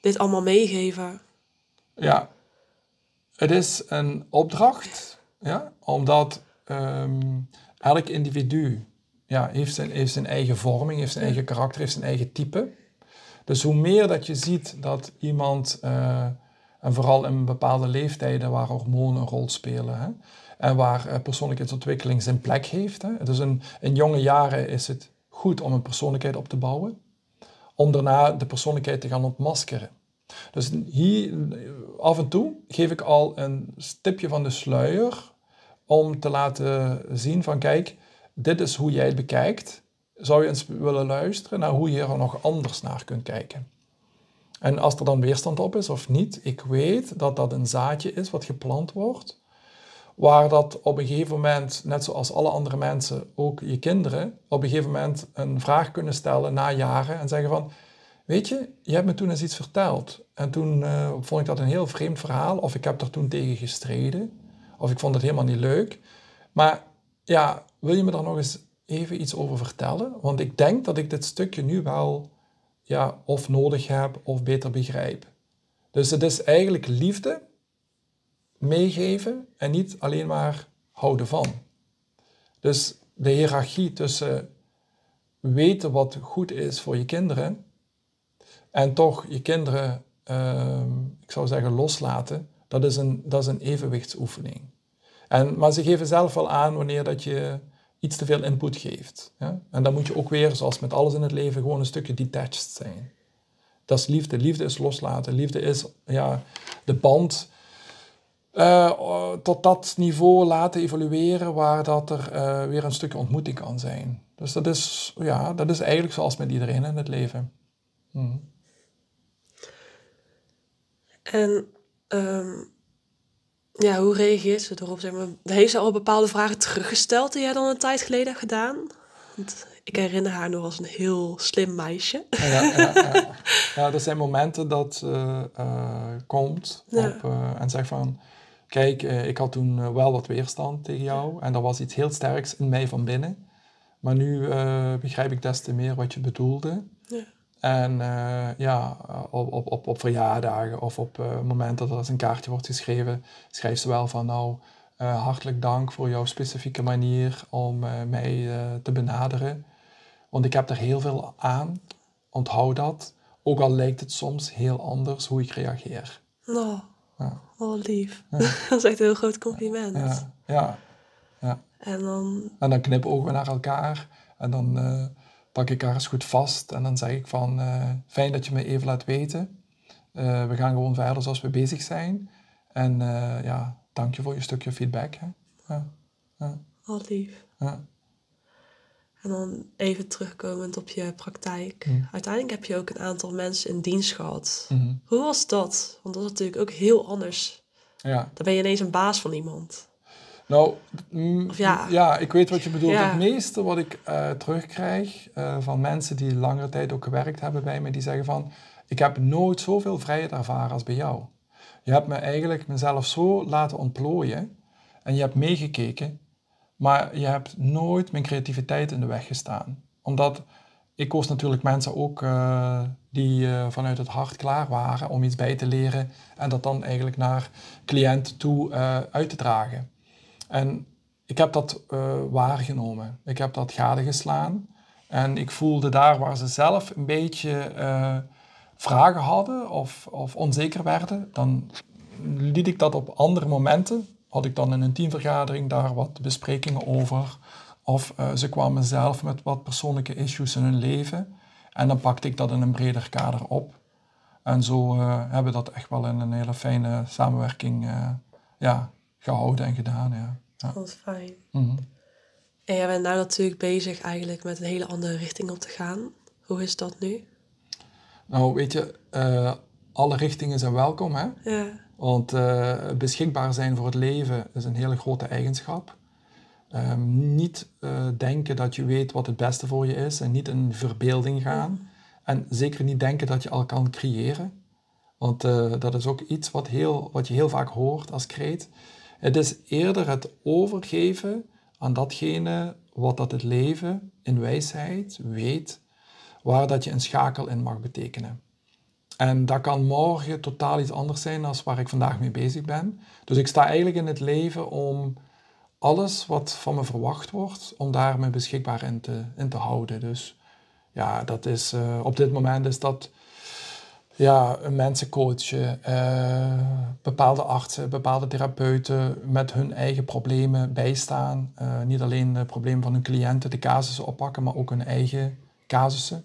Dit allemaal meegeven? Ja, het is een opdracht, ja, omdat ehm, elk individu ja, heeft, zijn, heeft zijn eigen vorming, heeft zijn eigen karakter, heeft zijn eigen type. Dus hoe meer dat je ziet dat iemand, eh, en vooral in bepaalde leeftijden waar hormonen een rol spelen, hè, en waar eh, persoonlijkheidsontwikkeling zijn plek heeft. Hè. Dus in, in jonge jaren is het goed om een persoonlijkheid op te bouwen, om daarna de persoonlijkheid te gaan ontmaskeren. Dus hier, af en toe geef ik al een stipje van de sluier om te laten zien van kijk, dit is hoe jij het bekijkt. Zou je eens willen luisteren naar hoe je er nog anders naar kunt kijken? En als er dan weerstand op is of niet, ik weet dat dat een zaadje is wat geplant wordt, waar dat op een gegeven moment, net zoals alle andere mensen, ook je kinderen, op een gegeven moment een vraag kunnen stellen na jaren en zeggen van, weet je, je hebt me toen eens iets verteld en toen eh, vond ik dat een heel vreemd verhaal of ik heb er toen tegen gestreden of ik vond het helemaal niet leuk. Maar ja, wil je me daar nog eens even iets over vertellen? Want ik denk dat ik dit stukje nu wel ja, of nodig heb of beter begrijp. Dus het is eigenlijk liefde meegeven en niet alleen maar houden van. Dus de hiërarchie tussen weten wat goed is voor je kinderen en toch je kinderen, ehm, ik zou zeggen, loslaten, dat is een, dat is een evenwichtsoefening. En, maar ze geven zelf wel aan wanneer dat je iets te veel input geeft. Ja? En dan moet je ook weer, zoals met alles in het leven, gewoon een stukje detached zijn. Dat is liefde. Liefde is loslaten. Liefde is ja, de band eh, tot dat niveau laten evolueren waar dat er eh, weer een stukje ontmoeting kan zijn. Dus dat is, ja, dat is eigenlijk zoals met iedereen in het leven. Hm. En ehm, ja, hoe reageert ze erop? Zeg maar, heeft ze al bepaalde vragen teruggesteld die jij dan een tijd geleden hebt gedaan? Want ik herinner haar nog als een heel slim meisje. Ja, ja, ja. ja, er zijn momenten dat ze eh, komt op, eh, en zegt van... Kijk, eh, ik had toen wel wat weerstand tegen jou en er was iets heel sterks in mij van binnen. Maar nu begrijp ik des te meer wat je bedoelde. Ja. En eh, ja, op, op, op, op verjaardagen of op eh, momenten dat er eens een kaartje wordt geschreven, schrijft ze wel van nou, eh, hartelijk dank voor jouw specifieke manier om eh, mij eh, te benaderen. Want ik heb er heel veel aan. Onthoud dat. Ook al lijkt het soms heel anders hoe ik reageer. Nou, Ja. wat lief. dat is echt een heel groot compliment. Ja, ja. En dan, En dan knipogen we naar elkaar. En dan eh, pak ik haar eens goed vast. En dan zeg ik van, eh, fijn dat je me even laat weten. Eh, we gaan gewoon verder zoals we bezig zijn. En eh, ja, dank je voor je stukje feedback. Hè. Ja. ja. Wat lief. ja. En dan even terugkomend op je praktijk. Mm. Uiteindelijk heb je ook een aantal mensen in dienst gehad. Mhm. Hoe was dat? Want dat is natuurlijk ook heel anders. ja. Dan ben je ineens een baas van iemand. Nou, mm, ja. ja, ik weet wat je bedoelt. Ja. Het meeste wat ik eh, terugkrijg eh, van mensen die langere tijd ook gewerkt hebben bij me, die zeggen van, ik heb nooit zoveel vrijheid ervaren als bij jou. Je hebt me eigenlijk mezelf zo laten ontplooien en je hebt meegekeken, maar je hebt nooit mijn creativiteit in de weg gestaan. Omdat ik koos natuurlijk mensen ook eh, die vanuit het hart klaar waren om iets bij te leren en dat dan eigenlijk naar cliënten toe uit te dragen. En ik heb dat eh, waargenomen. Ik heb dat gadegeslaan. En ik voelde daar waar ze zelf een beetje eh, vragen hadden of, of onzeker werden, dan liet ik dat op andere momenten. Had ik dan in een teamvergadering daar wat besprekingen over. Of eh, ze kwamen zelf met wat persoonlijke issues in hun leven. En dan pakte ik dat in een breder kader op. En zo hebben we dat echt wel in een hele fijne samenwerking ja, gehouden en gedaan. Ja. Ja. Dat is fijn. Mhm. En jij bent nou natuurlijk bezig eigenlijk met een hele andere richting op te gaan. Hoe is dat nu? Nou, weet je, eh, alle richtingen zijn welkom, hè? Ja. Want eh, beschikbaar zijn voor het leven is een hele grote eigenschap. Ehm, niet eh, denken dat je weet wat het beste voor je is en niet in verbeelding gaan. En zeker niet denken dat je al kan creëren. Want dat is ook iets wat, heel, wat je heel vaak hoort als kreet. Het is eerder het overgeven aan datgene wat dat het leven in wijsheid weet, waar dat je een schakel in mag betekenen. En dat kan morgen totaal iets anders zijn dan waar ik vandaag mee bezig ben. Dus ik sta eigenlijk in het leven om alles wat van me verwacht wordt, om daar me beschikbaar in te, in te houden. Dus ja, dat is, eh, op dit moment is dat ja, mensen coachen, eh, bepaalde artsen, bepaalde therapeuten met hun eigen problemen bijstaan. Eh, niet alleen de problemen van hun cliënten, de casussen oppakken, maar ook hun eigen casussen.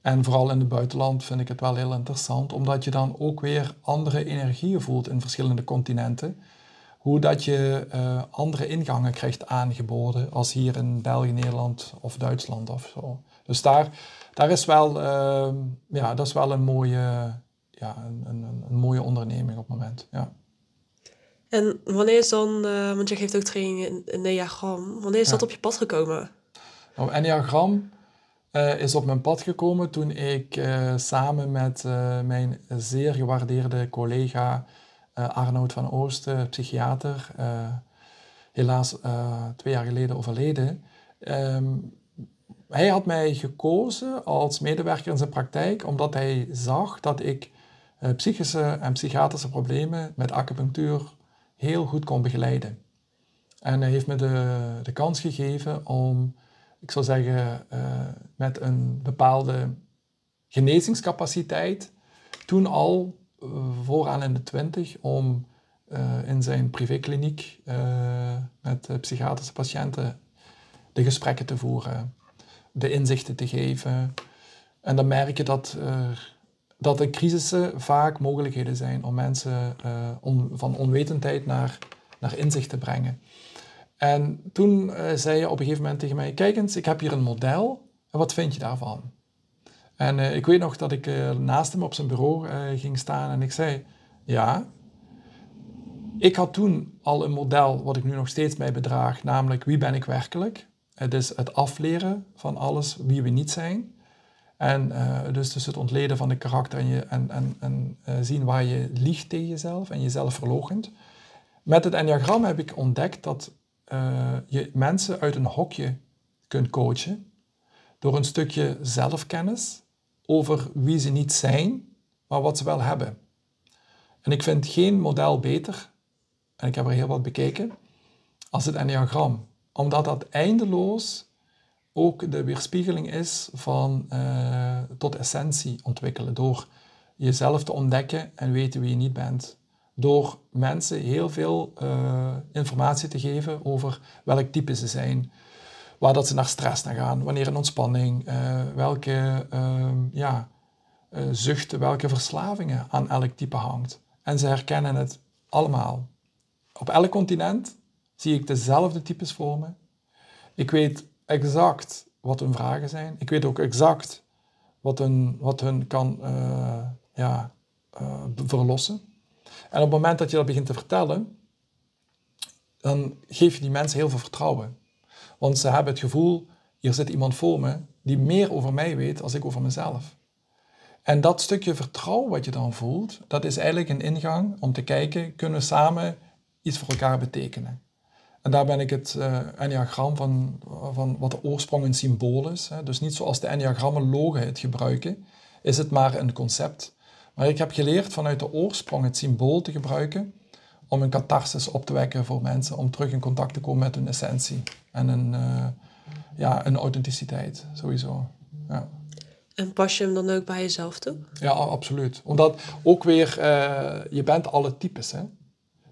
En vooral in het buitenland vind ik het wel heel interessant, omdat je dan ook weer andere energieën voelt in verschillende continenten. Hoe dat je eh, andere ingangen krijgt aangeboden als hier in België, Nederland of Duitsland of zo. Dus daar, daar is wel, eh, ja, dat is wel een mooie, ja, een, een, een mooie onderneming op het moment. Ja. En wanneer is dan, eh, want je geeft ook trainingen in, in Neagram, wanneer is Ja. dat op je pad gekomen? Nou, Enneagram eh, is op mijn pad gekomen toen ik eh, samen met mijn zeer gewaardeerde collega Arnoud van Oosten, psychiater, helaas twee jaar geleden overleden. ehm, hij had mij gekozen als medewerker in zijn praktijk omdat hij zag dat ik eh, psychische en psychiatrische problemen met acupunctuur heel goed kon begeleiden. En hij heeft me de, de kans gegeven om, ik zou zeggen, eh, met een bepaalde genezingscapaciteit, toen al eh, vooraan in de twintig, om in zijn privékliniek met psychiatrische patiënten de gesprekken te voeren, de inzichten te geven. En dan merk je dat, eh, dat de crisissen vaak mogelijkheden zijn om mensen on- van onwetendheid naar, naar inzicht te brengen. En toen eh, zei je op een gegeven moment tegen mij: Kijk eens, ik heb hier een model. En wat vind je daarvan? En eh, ik weet nog dat ik naast hem op zijn bureau ging staan en ik zei: Ja. Ik had toen al een model wat ik nu nog steeds bij bedraag, namelijk wie ben ik werkelijk? Het is het afleren van alles wie we niet zijn. En eh, dus, dus het ontleden van de karakter en, je, en, en, en eh, zien waar je liegt tegen jezelf en jezelf verloochent. Met het enneagram heb ik ontdekt dat eh, je mensen uit een hokje kunt coachen door een stukje zelfkennis over wie ze niet zijn, maar wat ze wel hebben. En ik vind geen model beter, en ik heb er heel wat bekeken, als het enneagram. Omdat dat eindeloos ook de weerspiegeling is van eh, tot essentie ontwikkelen. Door jezelf te ontdekken en weten wie je niet bent. Door mensen heel veel eh, informatie te geven over welk type ze zijn. Waar dat ze naar stress naar gaan, wanneer in ontspanning, eh, welke ehm, ja, zuchten, welke verslavingen aan elk type hangt. En ze herkennen het allemaal. Op elk continent zie ik dezelfde types voor me. Ik weet exact wat hun vragen zijn. Ik weet ook exact wat hun, wat hun kan uh, ja, uh, verlossen. En op het moment dat je dat begint te vertellen, dan geef je die mensen heel veel vertrouwen. Want ze hebben het gevoel, hier zit iemand voor me die meer over mij weet als ik over mezelf. En dat stukje vertrouwen wat je dan voelt, dat is eigenlijk een ingang om te kijken, kunnen we samen iets voor elkaar betekenen. En daar ben ik het uh, enneagram van, van wat de oorsprong een symbool is. Hè. Dus niet zoals de enneagrammologen het gebruiken, is het maar een concept. Maar ik heb geleerd vanuit de oorsprong het symbool te gebruiken om een catharsis op te wekken voor mensen, om terug in contact te komen met hun essentie en een, uh, ja, een authenticiteit, sowieso. Ja. En pas je hem dan ook bij jezelf toe? Ja, absoluut. Omdat ook weer, uh, je bent alle types. Hè?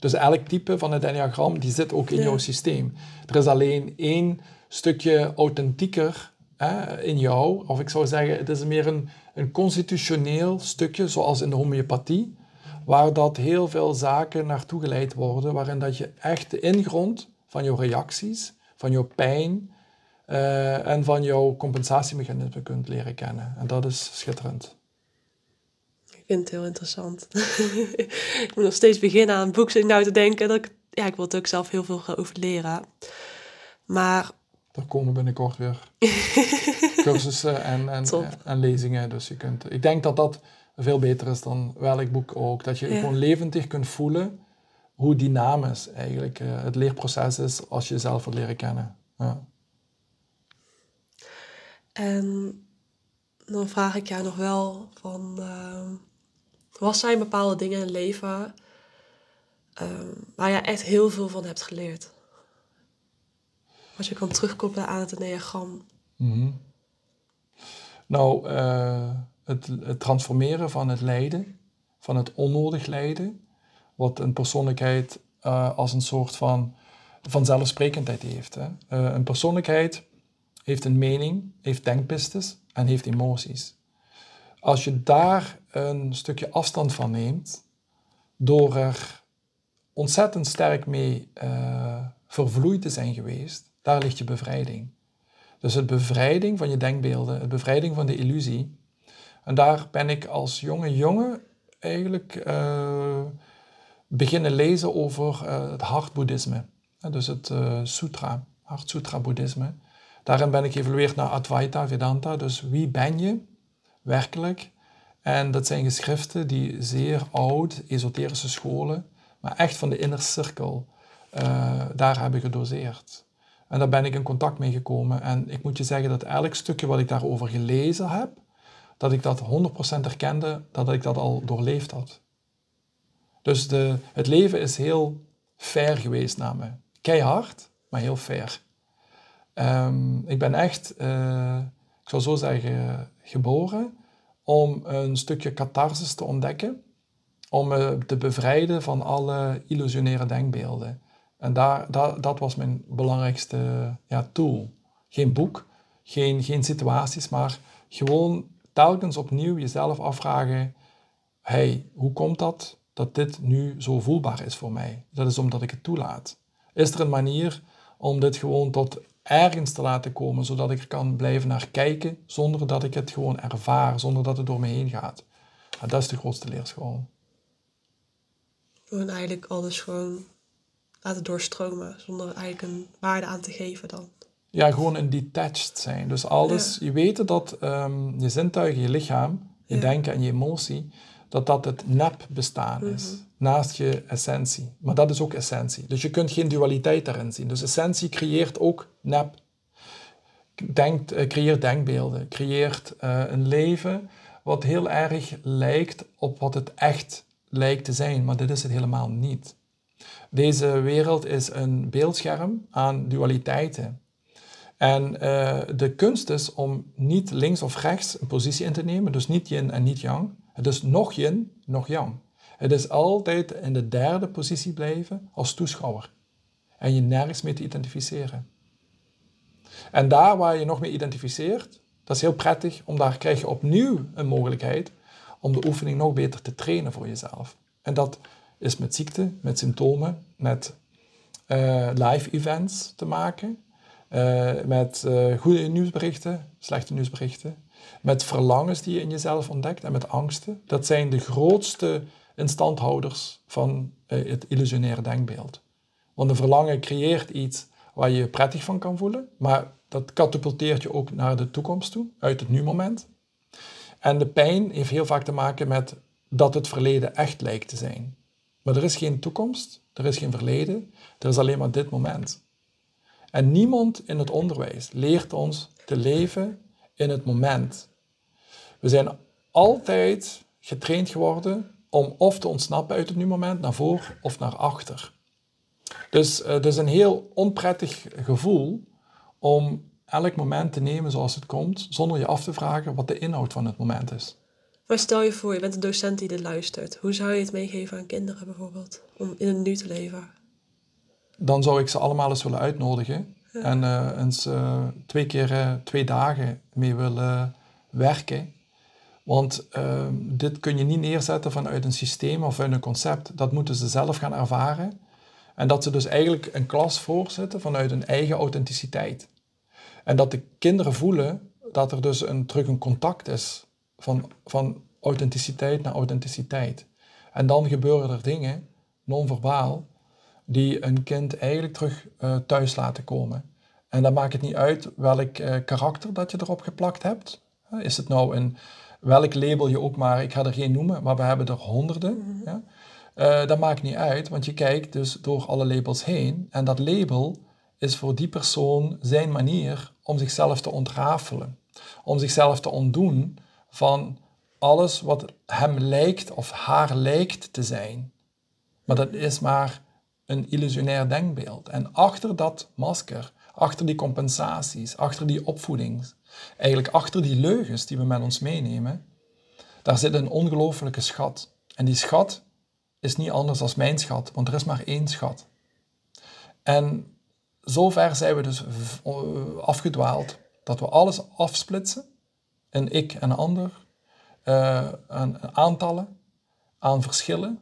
Dus elk type van het enneagram, die zit ook in jouw systeem. Er is alleen één stukje authentieker hè, in jou. Of ik zou zeggen, het is meer een, een constitutioneel stukje, zoals in de homeopathie. Waar dat heel veel zaken naartoe geleid worden. Waarin dat je echt de ingrond van jouw reacties, van jouw pijn... Uh, en van jouw compensatiemechanisme kunt leren kennen. En dat is schitterend. Vind het heel interessant. ik moet nog steeds beginnen aan boeken nou te denken. Dat ik, ja, ik wil het ook zelf heel veel over leren. Maar... Er komen binnenkort weer cursussen en, en, en, lezingen. Dus je kunt, ik denk dat dat veel beter is dan welk boek ook. Dat je gewoon levendig kunt voelen hoe dynamisch eigenlijk uh, het leerproces is als je jezelf wilt leren kennen. Ja. En dan vraag ik jou nog wel van... Uh, wat zijn bepaalde dingen in leven uh, waar je echt heel veel van hebt geleerd? Als je kan terugkoppelen aan het enneagram. Mm Nou, uh, het, transformeren van het lijden, van het onnodig lijden, wat een persoonlijkheid uh, als een soort van vanzelfsprekendheid heeft. Hè? Uh, een persoonlijkheid heeft een mening, heeft denkpistes en heeft emoties. Als je daar een stukje afstand van neemt, door er ontzettend sterk mee uh, vervloeid te zijn geweest, daar ligt je bevrijding. Dus het bevrijding van je denkbeelden, het bevrijding van de illusie. En daar ben ik als jonge jongen eigenlijk uh, beginnen lezen over uh, het hartboeddhisme. Dus het sutra, hart-sutra-boeddhisme. Daarin ben ik geëvolueerd naar Advaita Vedanta, dus wie ben je werkelijk? En dat zijn geschriften die zeer oud, esoterische scholen, maar echt van de inner cirkel, uh, daar hebben gedoseerd. En daar ben ik in contact mee gekomen. En ik moet je zeggen dat elk stukje wat ik daarover gelezen heb, dat ik dat 100% herkende, dat ik dat al doorleefd had. Dus de, het leven is heel fair geweest naar me. Keihard, maar heel fair. Um, ik ben echt, uh, ik zou zo zeggen, geboren om een stukje catharsis te ontdekken, om me te bevrijden van alle illusionaire denkbeelden. En daar, daar, dat was mijn belangrijkste ja, tool. Geen boek, geen, geen situaties, maar gewoon telkens opnieuw jezelf afvragen: hey, hoe komt dat dat dit nu zo voelbaar is voor mij? Dat is omdat ik het toelaat. Is er een manier om dit gewoon tot ergens te laten komen, zodat ik er kan blijven naar kijken, zonder dat ik het gewoon ervaar, zonder dat het door me heen gaat. dat is de grootste leerschool. Gewoon eigenlijk alles gewoon laten doorstromen, zonder eigenlijk een waarde aan te geven dan. Ja, gewoon een detached zijn. Dus alles, je weet dat um, je zintuigen, je lichaam, je denken en je emotie, dat dat het nep bestaan is, mhm. naast je essentie. Maar dat is ook essentie. Dus je kunt geen dualiteit daarin zien. Dus essentie creëert ook nep. Denkt, uh, creëert denkbeelden, creëert uh, een leven wat heel erg lijkt op wat het echt lijkt te zijn, maar dit is het helemaal niet. Deze wereld is een beeldscherm aan dualiteiten. En uh, de kunst is om niet links of rechts een positie in te nemen, dus niet yin en niet yang, het is nog yin, nog yang. Het is altijd in de derde positie blijven als toeschouwer. En je nergens mee te identificeren. En daar waar je nog mee identificeert, dat is heel prettig, om daar krijg je opnieuw een mogelijkheid om de oefening nog beter te trainen voor jezelf. En dat is met ziekte, met symptomen, met eh, live events te maken. eh, met eh, goede nieuwsberichten, slechte nieuwsberichten. Met verlangens die je in jezelf ontdekt en met angsten. Dat zijn de grootste instandhouders van eh, het illusionaire denkbeeld. Want een verlangen creëert iets waar je je prettig van kan voelen, maar dat katapulteert je ook naar de toekomst toe, uit het nu-moment. En de pijn heeft heel vaak te maken met dat het verleden echt lijkt te zijn. Maar er is geen toekomst, er is geen verleden, er is alleen maar dit moment. En niemand in het onderwijs leert ons te leven in het moment. We zijn altijd getraind geworden om of te ontsnappen uit het nu-moment naar voor of naar achter. Dus het is een heel onprettig gevoel om elk moment te nemen zoals het komt, zonder je af te vragen wat de inhoud van het moment is. Maar stel je voor, je bent een docent die dit luistert. Hoe zou je het meegeven aan kinderen bijvoorbeeld? Om in het nu te leven. Dan zou ik ze allemaal eens willen uitnodigen en eh, eens eh, twee keer eh, twee dagen mee willen werken. Want eh, dit kun je niet neerzetten vanuit een systeem of vanuit een concept. Dat moeten ze zelf gaan ervaren. En dat ze dus eigenlijk een klas voorzitten vanuit hun eigen authenticiteit. En dat de kinderen voelen dat er dus een, terug een contact is van, van authenticiteit naar authenticiteit. En dan gebeuren er dingen, non-verbaal, die een kind eigenlijk terug eh, thuis laten komen. En dan maakt het niet uit welk eh, karakter dat je erop geplakt hebt. Is het nou een welk label je ook maar, ik ga er geen noemen, maar we hebben er honderden. ja? Eh, dat maakt niet uit, want je kijkt dus door alle labels heen. En dat label is voor die persoon zijn manier om zichzelf te ontrafelen. Om zichzelf te ontdoen van alles wat hem lijkt of haar lijkt te zijn. Maar dat is maar een illusionair denkbeeld. En achter dat masker, achter die compensaties, achter die opvoeding, eigenlijk achter die leugens die we met ons meenemen, daar zit een ongelofelijke schat. En die schat is niet anders dan mijn schat, want er is maar één schat. En zover zijn we dus afgedwaald dat we alles afsplitsen in ik en ander, aan aantallen, aan verschillen.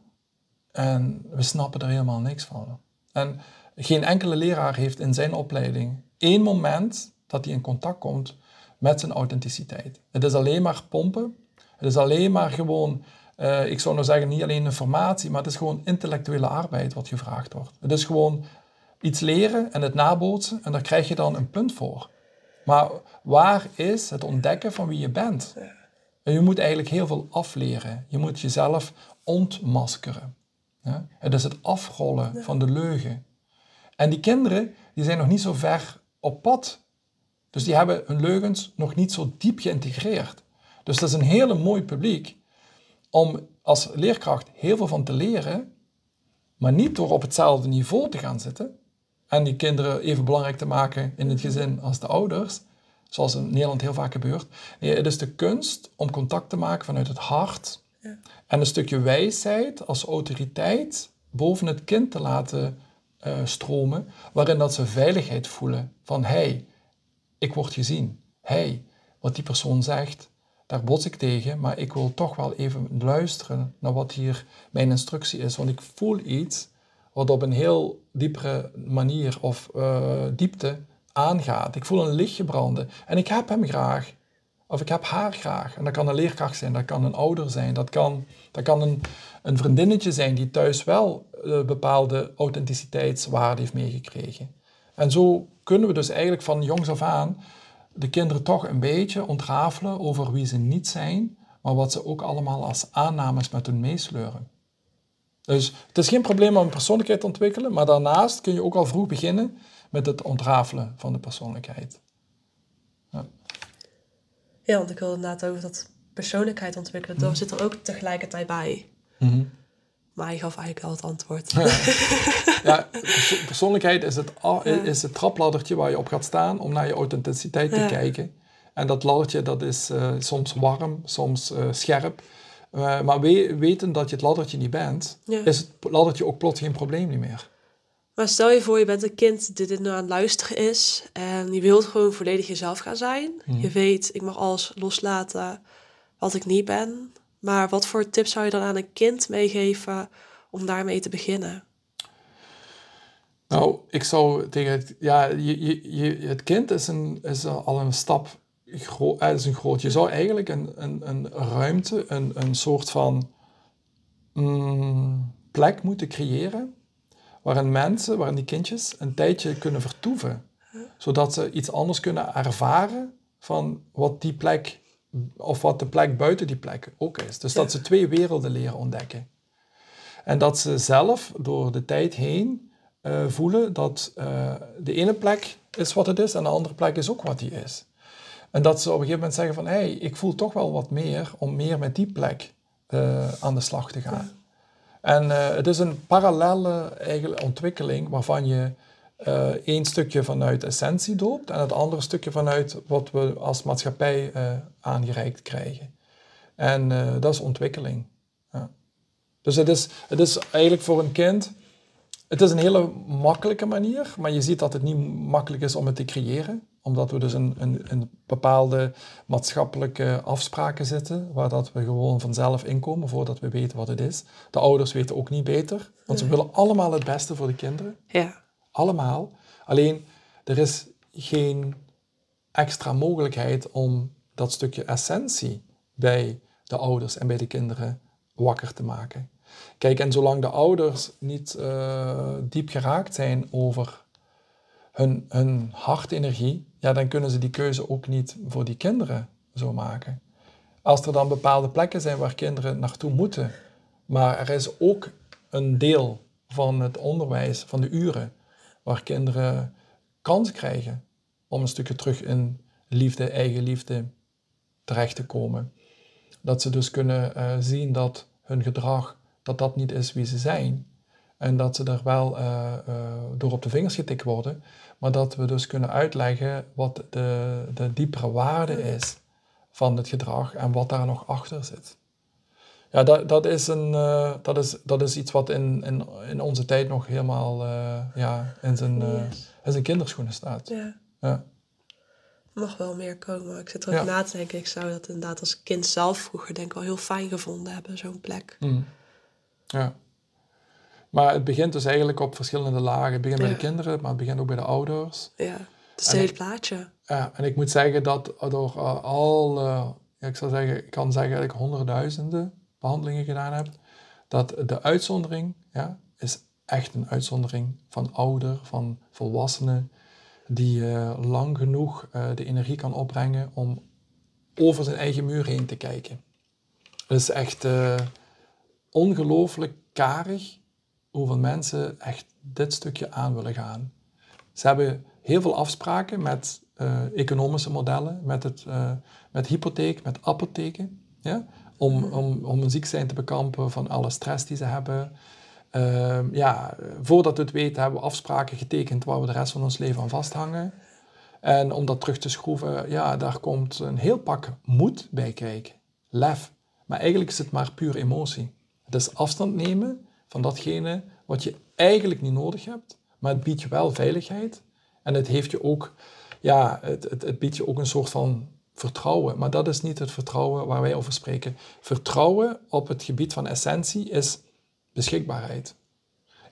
En we snappen er helemaal niks van. En geen enkele leraar heeft in zijn opleiding één moment dat hij in contact komt met zijn authenticiteit. Het is alleen maar pompen. Het is alleen maar gewoon, eh, ik zou nou zeggen, niet alleen informatie, maar het is gewoon intellectuele arbeid wat gevraagd wordt. Het is gewoon iets leren en het nabootsen en daar krijg je dan een punt voor. Maar waar is het ontdekken van wie je bent? En je moet eigenlijk heel veel afleren. Je moet jezelf ontmaskeren. Ja? Het is het afrollen van de leugen. En die kinderen die zijn nog niet zo ver op pad. Dus die hebben hun leugens nog niet zo diep geïntegreerd. Dus dat is een hele mooi publiek om als leerkracht heel veel van te leren, maar niet door op hetzelfde niveau te gaan zitten en die kinderen even belangrijk te maken in het gezin als de ouders, zoals in Nederland heel vaak gebeurt. Nee, het is de kunst om contact te maken vanuit het hart en een stukje wijsheid als autoriteit boven het kind te laten eh, stromen, waarin dat ze veiligheid voelen van hey, ik word gezien. Hey, wat die persoon zegt, daar bots ik tegen, maar ik wil toch wel even luisteren naar wat hier mijn instructie is, want ik voel iets wat op een heel diepere manier of eh, diepte aangaat. Ik voel een lichtje branden en ik heb hem graag. Of ik heb haar graag. En dat kan een leerkracht zijn, dat kan een ouder zijn, dat kan, dat kan een, een vriendinnetje zijn die thuis wel eh, bepaalde authenticiteitswaarde heeft meegekregen. En zo kunnen we dus eigenlijk van jongs af aan de kinderen toch een beetje ontrafelen over wie ze niet zijn, maar wat ze ook allemaal als aannames met hun meesleuren. Dus het is geen probleem om een persoonlijkheid te ontwikkelen, maar daarnaast kun je ook al vroeg beginnen met het ontrafelen van de persoonlijkheid. Ja, want ik wilde inderdaad over dat persoonlijkheid ontwikkelen. Dat zit er ook tegelijkertijd bij. Mhm. Maar hij gaf eigenlijk al het antwoord. Ja, perso- persoonlijkheid is het, is het trapladdertje waar je op gaat staan om naar je authenticiteit te Ja. kijken. En dat laddertje dat is eh, soms warm, soms eh, scherp. Eh, maar we, weten dat je het laddertje niet bent, Ja. is het laddertje ook plots geen probleem niet meer. Maar stel je voor, je bent een kind die dit nu aan het luisteren is. En je wilt gewoon volledig jezelf gaan zijn. Je weet, ik mag alles loslaten wat ik niet ben. Maar wat voor tips zou je dan aan een kind meegeven om daarmee te beginnen? Nou, Nou, ik zou tegen het, ja, je, je, je, het kind is, een, is al een stap groot, is een groot. Je zou eigenlijk een, een, een ruimte, een, een soort van mm, plek moeten creëren waarin mensen, waarin die kindjes een tijdje kunnen vertoeven. Zodat ze iets anders kunnen ervaren van wat die plek, of wat de plek buiten die plek ook is. Dus dat ze twee werelden leren ontdekken. En dat ze zelf door de tijd heen uh, voelen dat uh, de ene plek is wat het is en de andere plek is ook wat die is. En dat ze op een gegeven moment zeggen van, hé, hey, ik voel toch wel wat meer om meer met die plek uh, aan de slag te gaan. En het is een parallele ontwikkeling waarvan je één stukje vanuit essentie doopt en het andere stukje vanuit wat we als maatschappij aangereikt krijgen. En dat is ontwikkeling. Ja. Dus het is, het is eigenlijk voor een kind het is een hele makkelijke manier, maar je ziet dat het niet makkelijk is om het te creëren, omdat we dus in een, een bepaalde maatschappelijke afspraken zitten, waar dat we gewoon vanzelf inkomen voordat we weten wat het is. De ouders weten ook niet beter, want ze willen allemaal het beste voor de kinderen. Ja. Allemaal. Alleen, er is geen extra mogelijkheid om dat stukje essentie bij de ouders en bij de kinderen wakker te maken. Kijk, en zolang de ouders niet uh, diep geraakt zijn over hun, hun hartenergie, ja, dan kunnen ze die keuze ook niet voor die kinderen zo maken. Als er dan bepaalde plekken zijn waar kinderen naartoe moeten, maar er is ook een deel van het onderwijs, van de uren, waar kinderen kans krijgen om een stukje terug in liefde, eigen liefde terecht te komen. Dat ze dus kunnen uh, zien dat hun gedrag dat dat niet is wie ze zijn. En dat ze er wel uh, uh, door op de vingers getikt worden. Maar dat we dus kunnen uitleggen wat de, de diepere waarde is van het gedrag en wat daar nog achter zit. Ja, dat, dat, is, een, uh, dat, is, dat is iets wat in, in, in onze tijd nog helemaal ja, in, zijn, in zijn kinderschoenen staat. Ja. ja. mag wel meer komen. Ik zit erover ja. na te denken. Ik zou dat inderdaad als kind zelf vroeger denk ik wel heel fijn gevonden hebben, zo'n plek. Mm. Ja. Maar het begint dus eigenlijk op verschillende lagen. Het begint bij de kinderen, maar het begint ook bij de ouders. Ja, het is het hele plaatje. Ja, en ik moet zeggen dat door uh, al, uh, ja, ik zou zeggen, ik kan zeggen dat ik honderdduizenden behandelingen gedaan heb, dat de uitzondering ja, is echt een uitzondering van ouder, van volwassenen, die uh, lang genoeg de energie kan opbrengen om over zijn eigen muur heen te kijken. Dat is echt ongelooflijk karig hoeveel mensen echt dit stukje aan willen gaan. Ze hebben heel veel afspraken met uh, economische modellen, met, het, uh, met hypotheek, met apotheken, ja? om, mhm. om, om een ziek zijn te bekampen van alle stress die ze hebben. Uh, ja, voordat we het weten hebben we afspraken getekend waar we de rest van ons leven aan vasthangen. En om dat terug te schroeven, ja, daar komt een heel pak moed bij kijken. Lef. Maar eigenlijk is het maar puur emotie. Het is afstand nemen van datgene wat je eigenlijk niet nodig hebt, maar het biedt je wel veiligheid. En het, heeft je ook, ja, het, het, het biedt je ook een soort van vertrouwen. Maar dat is niet het vertrouwen waar wij over spreken. Vertrouwen op het gebied van essentie is beschikbaarheid.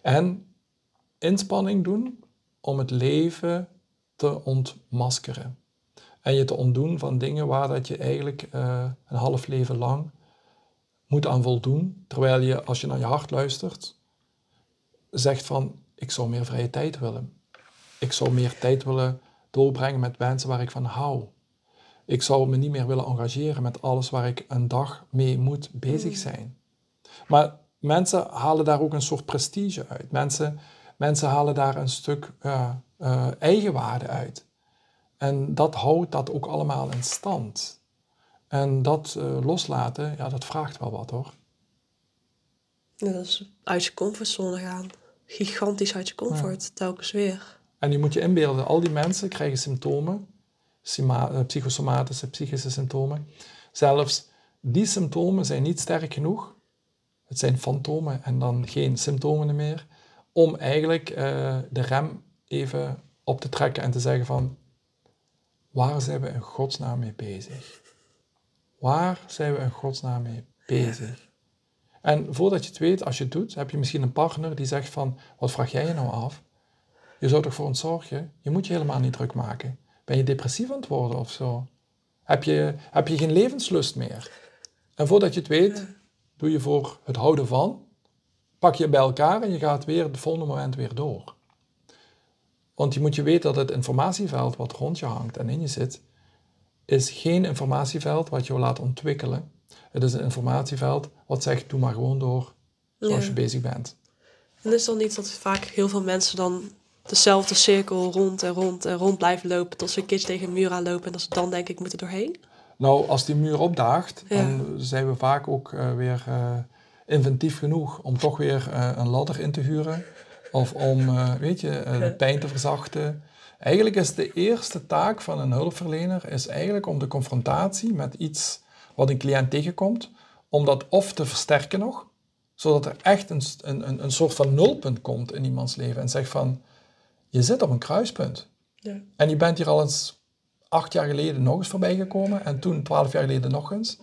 En inspanning doen om het leven te ontmaskeren. En je te ontdoen van dingen waar dat je eigenlijk uh, een half leven lang moet aan voldoen, terwijl je, als je naar je hart luistert, zegt van, ik zou meer vrije tijd willen. Ik zou meer tijd willen doorbrengen met mensen waar ik van hou. Ik zou me niet meer willen engageren met alles waar ik een dag mee moet bezig mm. zijn. Maar mensen halen daar ook een soort prestige uit. Mensen, mensen halen daar een stuk uh, uh, eigenwaarde uit. En dat houdt dat ook allemaal in stand. En dat uh, loslaten, ja, dat vraagt wel wat hoor. Ja, dat is uit je comfortzone gaan. Gigantisch uit je comfort, telkens weer. En je moet je inbeelden, al die mensen krijgen symptomen, eh, psychosomatische, psychische symptomen. Zelfs die symptomen zijn niet sterk genoeg. Het zijn fantomen en dan geen symptomen meer. Om eigenlijk uh, de rem even op te trekken en te zeggen van, waar zijn we in godsnaam mee bezig? Waar zijn we in godsnaam mee bezig? En voordat je het weet, als je het doet, heb je misschien een partner die zegt van, wat vraag jij je nou af? Je zou toch voor ons zorgen? Je moet je helemaal niet druk maken. Ben je depressief aan het worden of zo? Heb je, heb je geen levenslust meer? En voordat je het weet, doe je voor het houden van, pak je bij elkaar en je gaat weer het volgende moment weer door. Want je moet je weten dat het informatieveld wat rond je hangt en in je zit, is geen informatieveld wat je laat ontwikkelen. Het is een informatieveld wat zegt, doe maar gewoon door zoals je bezig bent. En is dan niet dat vaak heel veel mensen dan dezelfde cirkel rond en rond en rond blijven lopen tot ze een keertje tegen een muur aanlopen en dat ze dan denk ik moeten doorheen? Nou, als die muur opdaagt, dan zijn we vaak ook uh, weer uh, inventief genoeg om toch weer uh, een ladder in te huren. Of om, weet je, de pijn te verzachten. Eigenlijk is de eerste taak van een hulpverlener is eigenlijk om de confrontatie met iets wat een cliënt tegenkomt, om dat of te versterken nog, zodat er echt een, een, een soort van nulpunt komt in iemands leven en zegt van, je zit op een kruispunt. Ja. En je bent hier al eens acht jaar geleden nog eens voorbij gekomen en toen twaalf jaar geleden nog eens.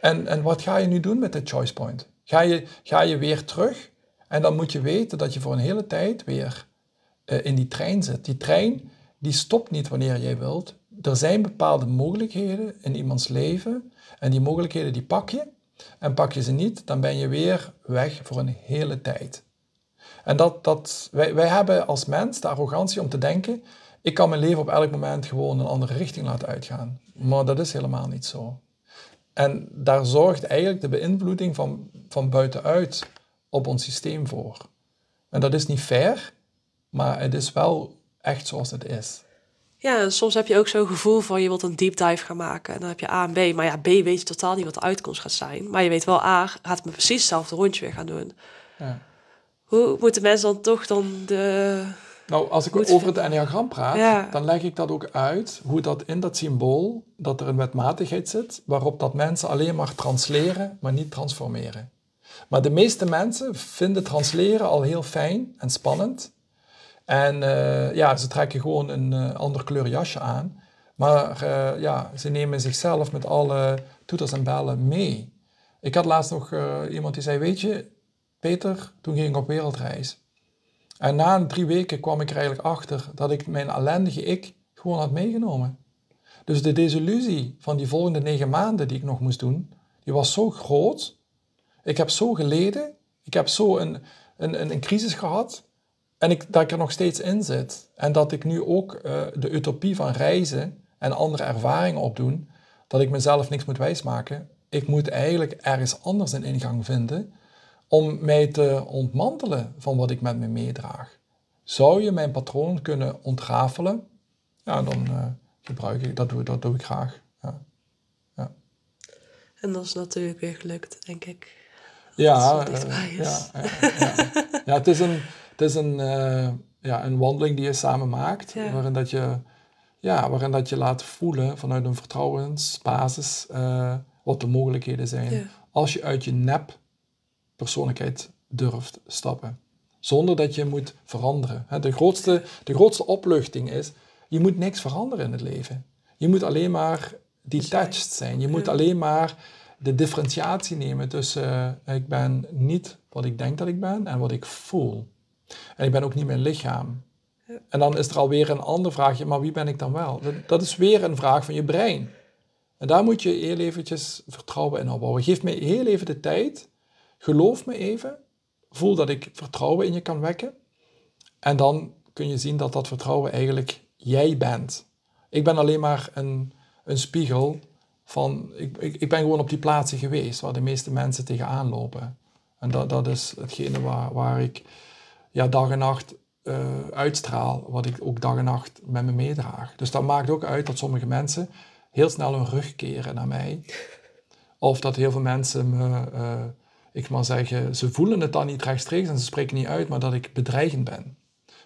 En, en wat ga je nu doen met dit choice point? Ga je, ga je weer terug? En dan moet je weten dat je voor een hele tijd weer uh, in die trein zit. Die trein die stopt niet wanneer jij wilt. Er zijn bepaalde mogelijkheden in iemands leven en die mogelijkheden die pak je. En pak je ze niet, dan ben je weer weg voor een hele tijd. En dat, dat, wij, wij hebben als mens de arrogantie om te denken, ik kan mijn leven op elk moment gewoon een andere richting laten uitgaan. Maar dat is helemaal niet zo. En daar zorgt eigenlijk de beïnvloeding van, van buitenuit op ons systeem voor. En dat is niet fair, maar het is wel echt zoals het is. Ja, soms heb je ook zo'n gevoel van je wilt een deep dive gaan maken. En dan heb je A en B. Maar ja, B weet je totaal niet wat de uitkomst gaat zijn. Maar je weet wel, A gaat me precies hetzelfde rondje weer gaan doen. Ja. Hoe moeten mensen dan toch dan de... Nou, als ik over het enneagram praat, dan leg ik dat ook uit, hoe dat in dat symbool, dat er een wetmatigheid zit, waarop dat mensen alleen maar transleren, maar niet transformeren. Maar de meeste mensen vinden transleren al heel fijn en spannend. En uh, ja, ze trekken gewoon een uh, ander kleur jasje aan. Maar uh, ja, ze nemen zichzelf met alle toeters en bellen mee. Ik had laatst nog iemand die zei, weet je, Peter, toen ging ik op wereldreis. En na drie weken kwam ik er eigenlijk achter dat ik mijn ellendige ik gewoon had meegenomen. Dus de desillusie van die volgende negen maanden die ik nog moest doen, die was zo groot. Ik heb zo geleden. Ik heb zo een, een, een crisis gehad. En ik, dat ik er nog steeds in zit. En dat ik nu ook uh, de utopie van reizen en andere ervaringen opdoen, dat ik mezelf niks moet wijsmaken. Ik moet eigenlijk ergens anders een ingang vinden om mij te ontmantelen van wat ik met me meedraag. Zou je mijn patroon kunnen ontrafelen? Ja, dan uh, gebruik ik dat, doe, dat doe ik graag. Ja. ja. En dat is natuurlijk weer gelukt, denk ik. Ja, uh, ja, ja, ja, ja. het is een, het is een, uh, ja, een wandeling die je samen maakt, waarin, dat je, ja, waarin dat je laat voelen vanuit een vertrouwensbasis wat de mogelijkheden zijn. Als je uit je nep persoonlijkheid durft stappen. Zonder dat je moet veranderen. De grootste, de grootste opluchting is, je moet niks veranderen in het leven. Je moet alleen maar detached zijn. Je moet alleen maar de differentiatie nemen tussen uh, ik ben niet wat ik denk dat ik ben en wat ik voel. En ik ben ook niet mijn lichaam. En dan is er alweer een ander vraagje, maar wie ben ik dan wel? Dat is weer een vraag van je brein. En daar moet je heel eventjes vertrouwen in opbouwen. Geef me heel even de tijd Geloof me even. Voel dat ik vertrouwen in je kan wekken. En dan kun je zien dat dat vertrouwen eigenlijk jij bent. Ik ben alleen maar een, een spiegel van. Ik, ik, ik ben gewoon op die plaatsen geweest waar de meeste mensen tegenaan lopen. En dat, dat is hetgene waar, waar ik ja, dag en nacht uh, uitstraal, wat ik ook dag en nacht met me meedraag. Dus dat maakt ook uit dat sommige mensen heel snel hun rug keren naar mij. Of dat heel veel mensen me. Uh, ik maar zeggen, ze voelen het dan niet rechtstreeks en ze spreken niet uit, maar dat ik bedreigend ben.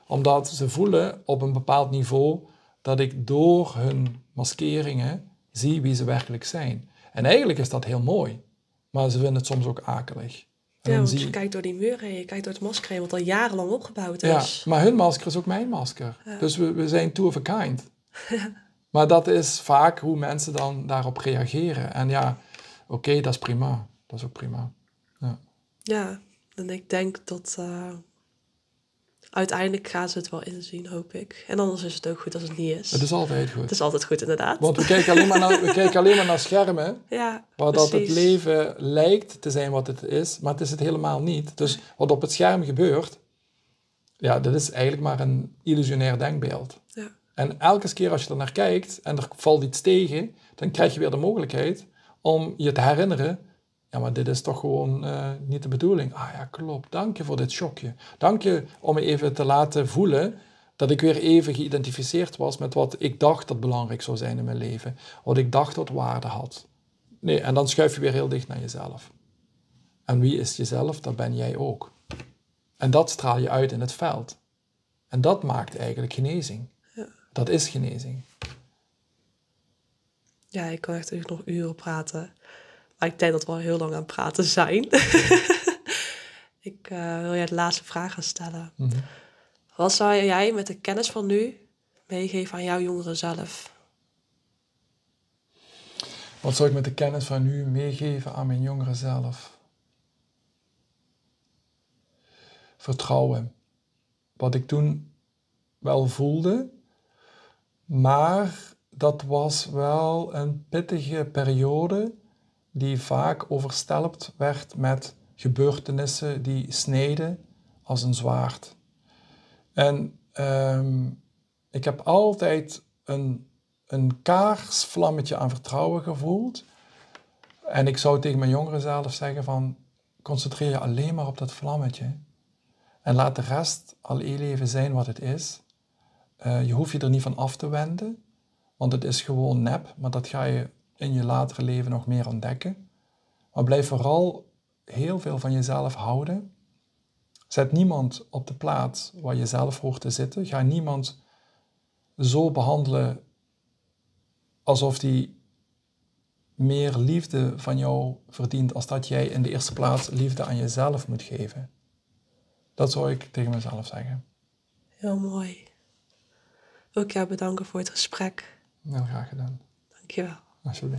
Omdat ze voelen op een bepaald niveau dat ik door hun maskeringen zie wie ze werkelijk zijn. En eigenlijk is dat heel mooi, maar ze vinden het soms ook akelig. Ja, want je kijkt door die muren je kijkt door het masker heen, wat al jarenlang opgebouwd is. Ja, maar hun masker is ook mijn masker. Dus we, we zijn two of a kind. maar dat is vaak hoe mensen dan daarop reageren. En ja, oké, dat is prima. Dat is ook prima. Ja, en ik denk dat uh, uiteindelijk gaan ze het wel inzien, hoop ik. En anders is het ook goed als het niet is. Het is altijd goed. Het is altijd goed, inderdaad. Want we kijken alleen maar naar, we kijken alleen maar naar schermen, ja, waar dat het leven lijkt te zijn wat het is, maar het is het helemaal niet. Dus wat op het scherm gebeurt, ja, dat is eigenlijk maar een illusionair denkbeeld. Ja. En elke keer als je er naar kijkt en er valt iets tegen, dan krijg je weer de mogelijkheid om je te herinneren, ja, maar dit is toch gewoon eh, niet de bedoeling. Ah ja, klopt. Dank je voor dit shockje. Dank je om me even te laten voelen dat ik weer even geïdentificeerd was met wat ik dacht dat belangrijk zou zijn in mijn leven. Wat ik dacht dat waarde had. Nee, en dan schuif je weer heel dicht naar jezelf. En wie is jezelf? Dat ben jij ook. En dat straal je uit in het veld. En dat maakt eigenlijk genezing. Dat is genezing. Ja, ik kan echt nog uren praten. Maar ik denk dat we al heel lang aan het praten zijn. ik eh, wil jij de laatste vraag gaan stellen. Mhm. Wat zou jij met de kennis van nu meegeven aan jouw jongeren zelf? Wat zou ik met de kennis van nu meegeven aan mijn jongeren zelf? Vertrouwen. Wat ik toen wel voelde, maar dat was wel een pittige periode die vaak overstelpt werd met gebeurtenissen die sneden als een zwaard. En ehm, ik heb altijd een, een kaarsvlammetje aan vertrouwen gevoeld. En ik zou tegen mijn jongeren zelf zeggen van, concentreer je alleen maar op dat vlammetje. En laat de rest al heel even zijn wat het is. Eh, je hoeft je er niet van af te wenden, want het is gewoon nep, maar dat ga je in je latere leven nog meer ontdekken. Maar blijf vooral heel veel van jezelf houden. Zet niemand op de plaats waar je zelf hoort te zitten. Ga niemand zo behandelen alsof die meer liefde van jou verdient als dat jij in de eerste plaats liefde aan jezelf moet geven. Dat zou ik tegen mezelf zeggen. Heel mooi. Ook jou bedanken voor het gesprek. Heel graag gedaan. Dankjewel. 啊兄弟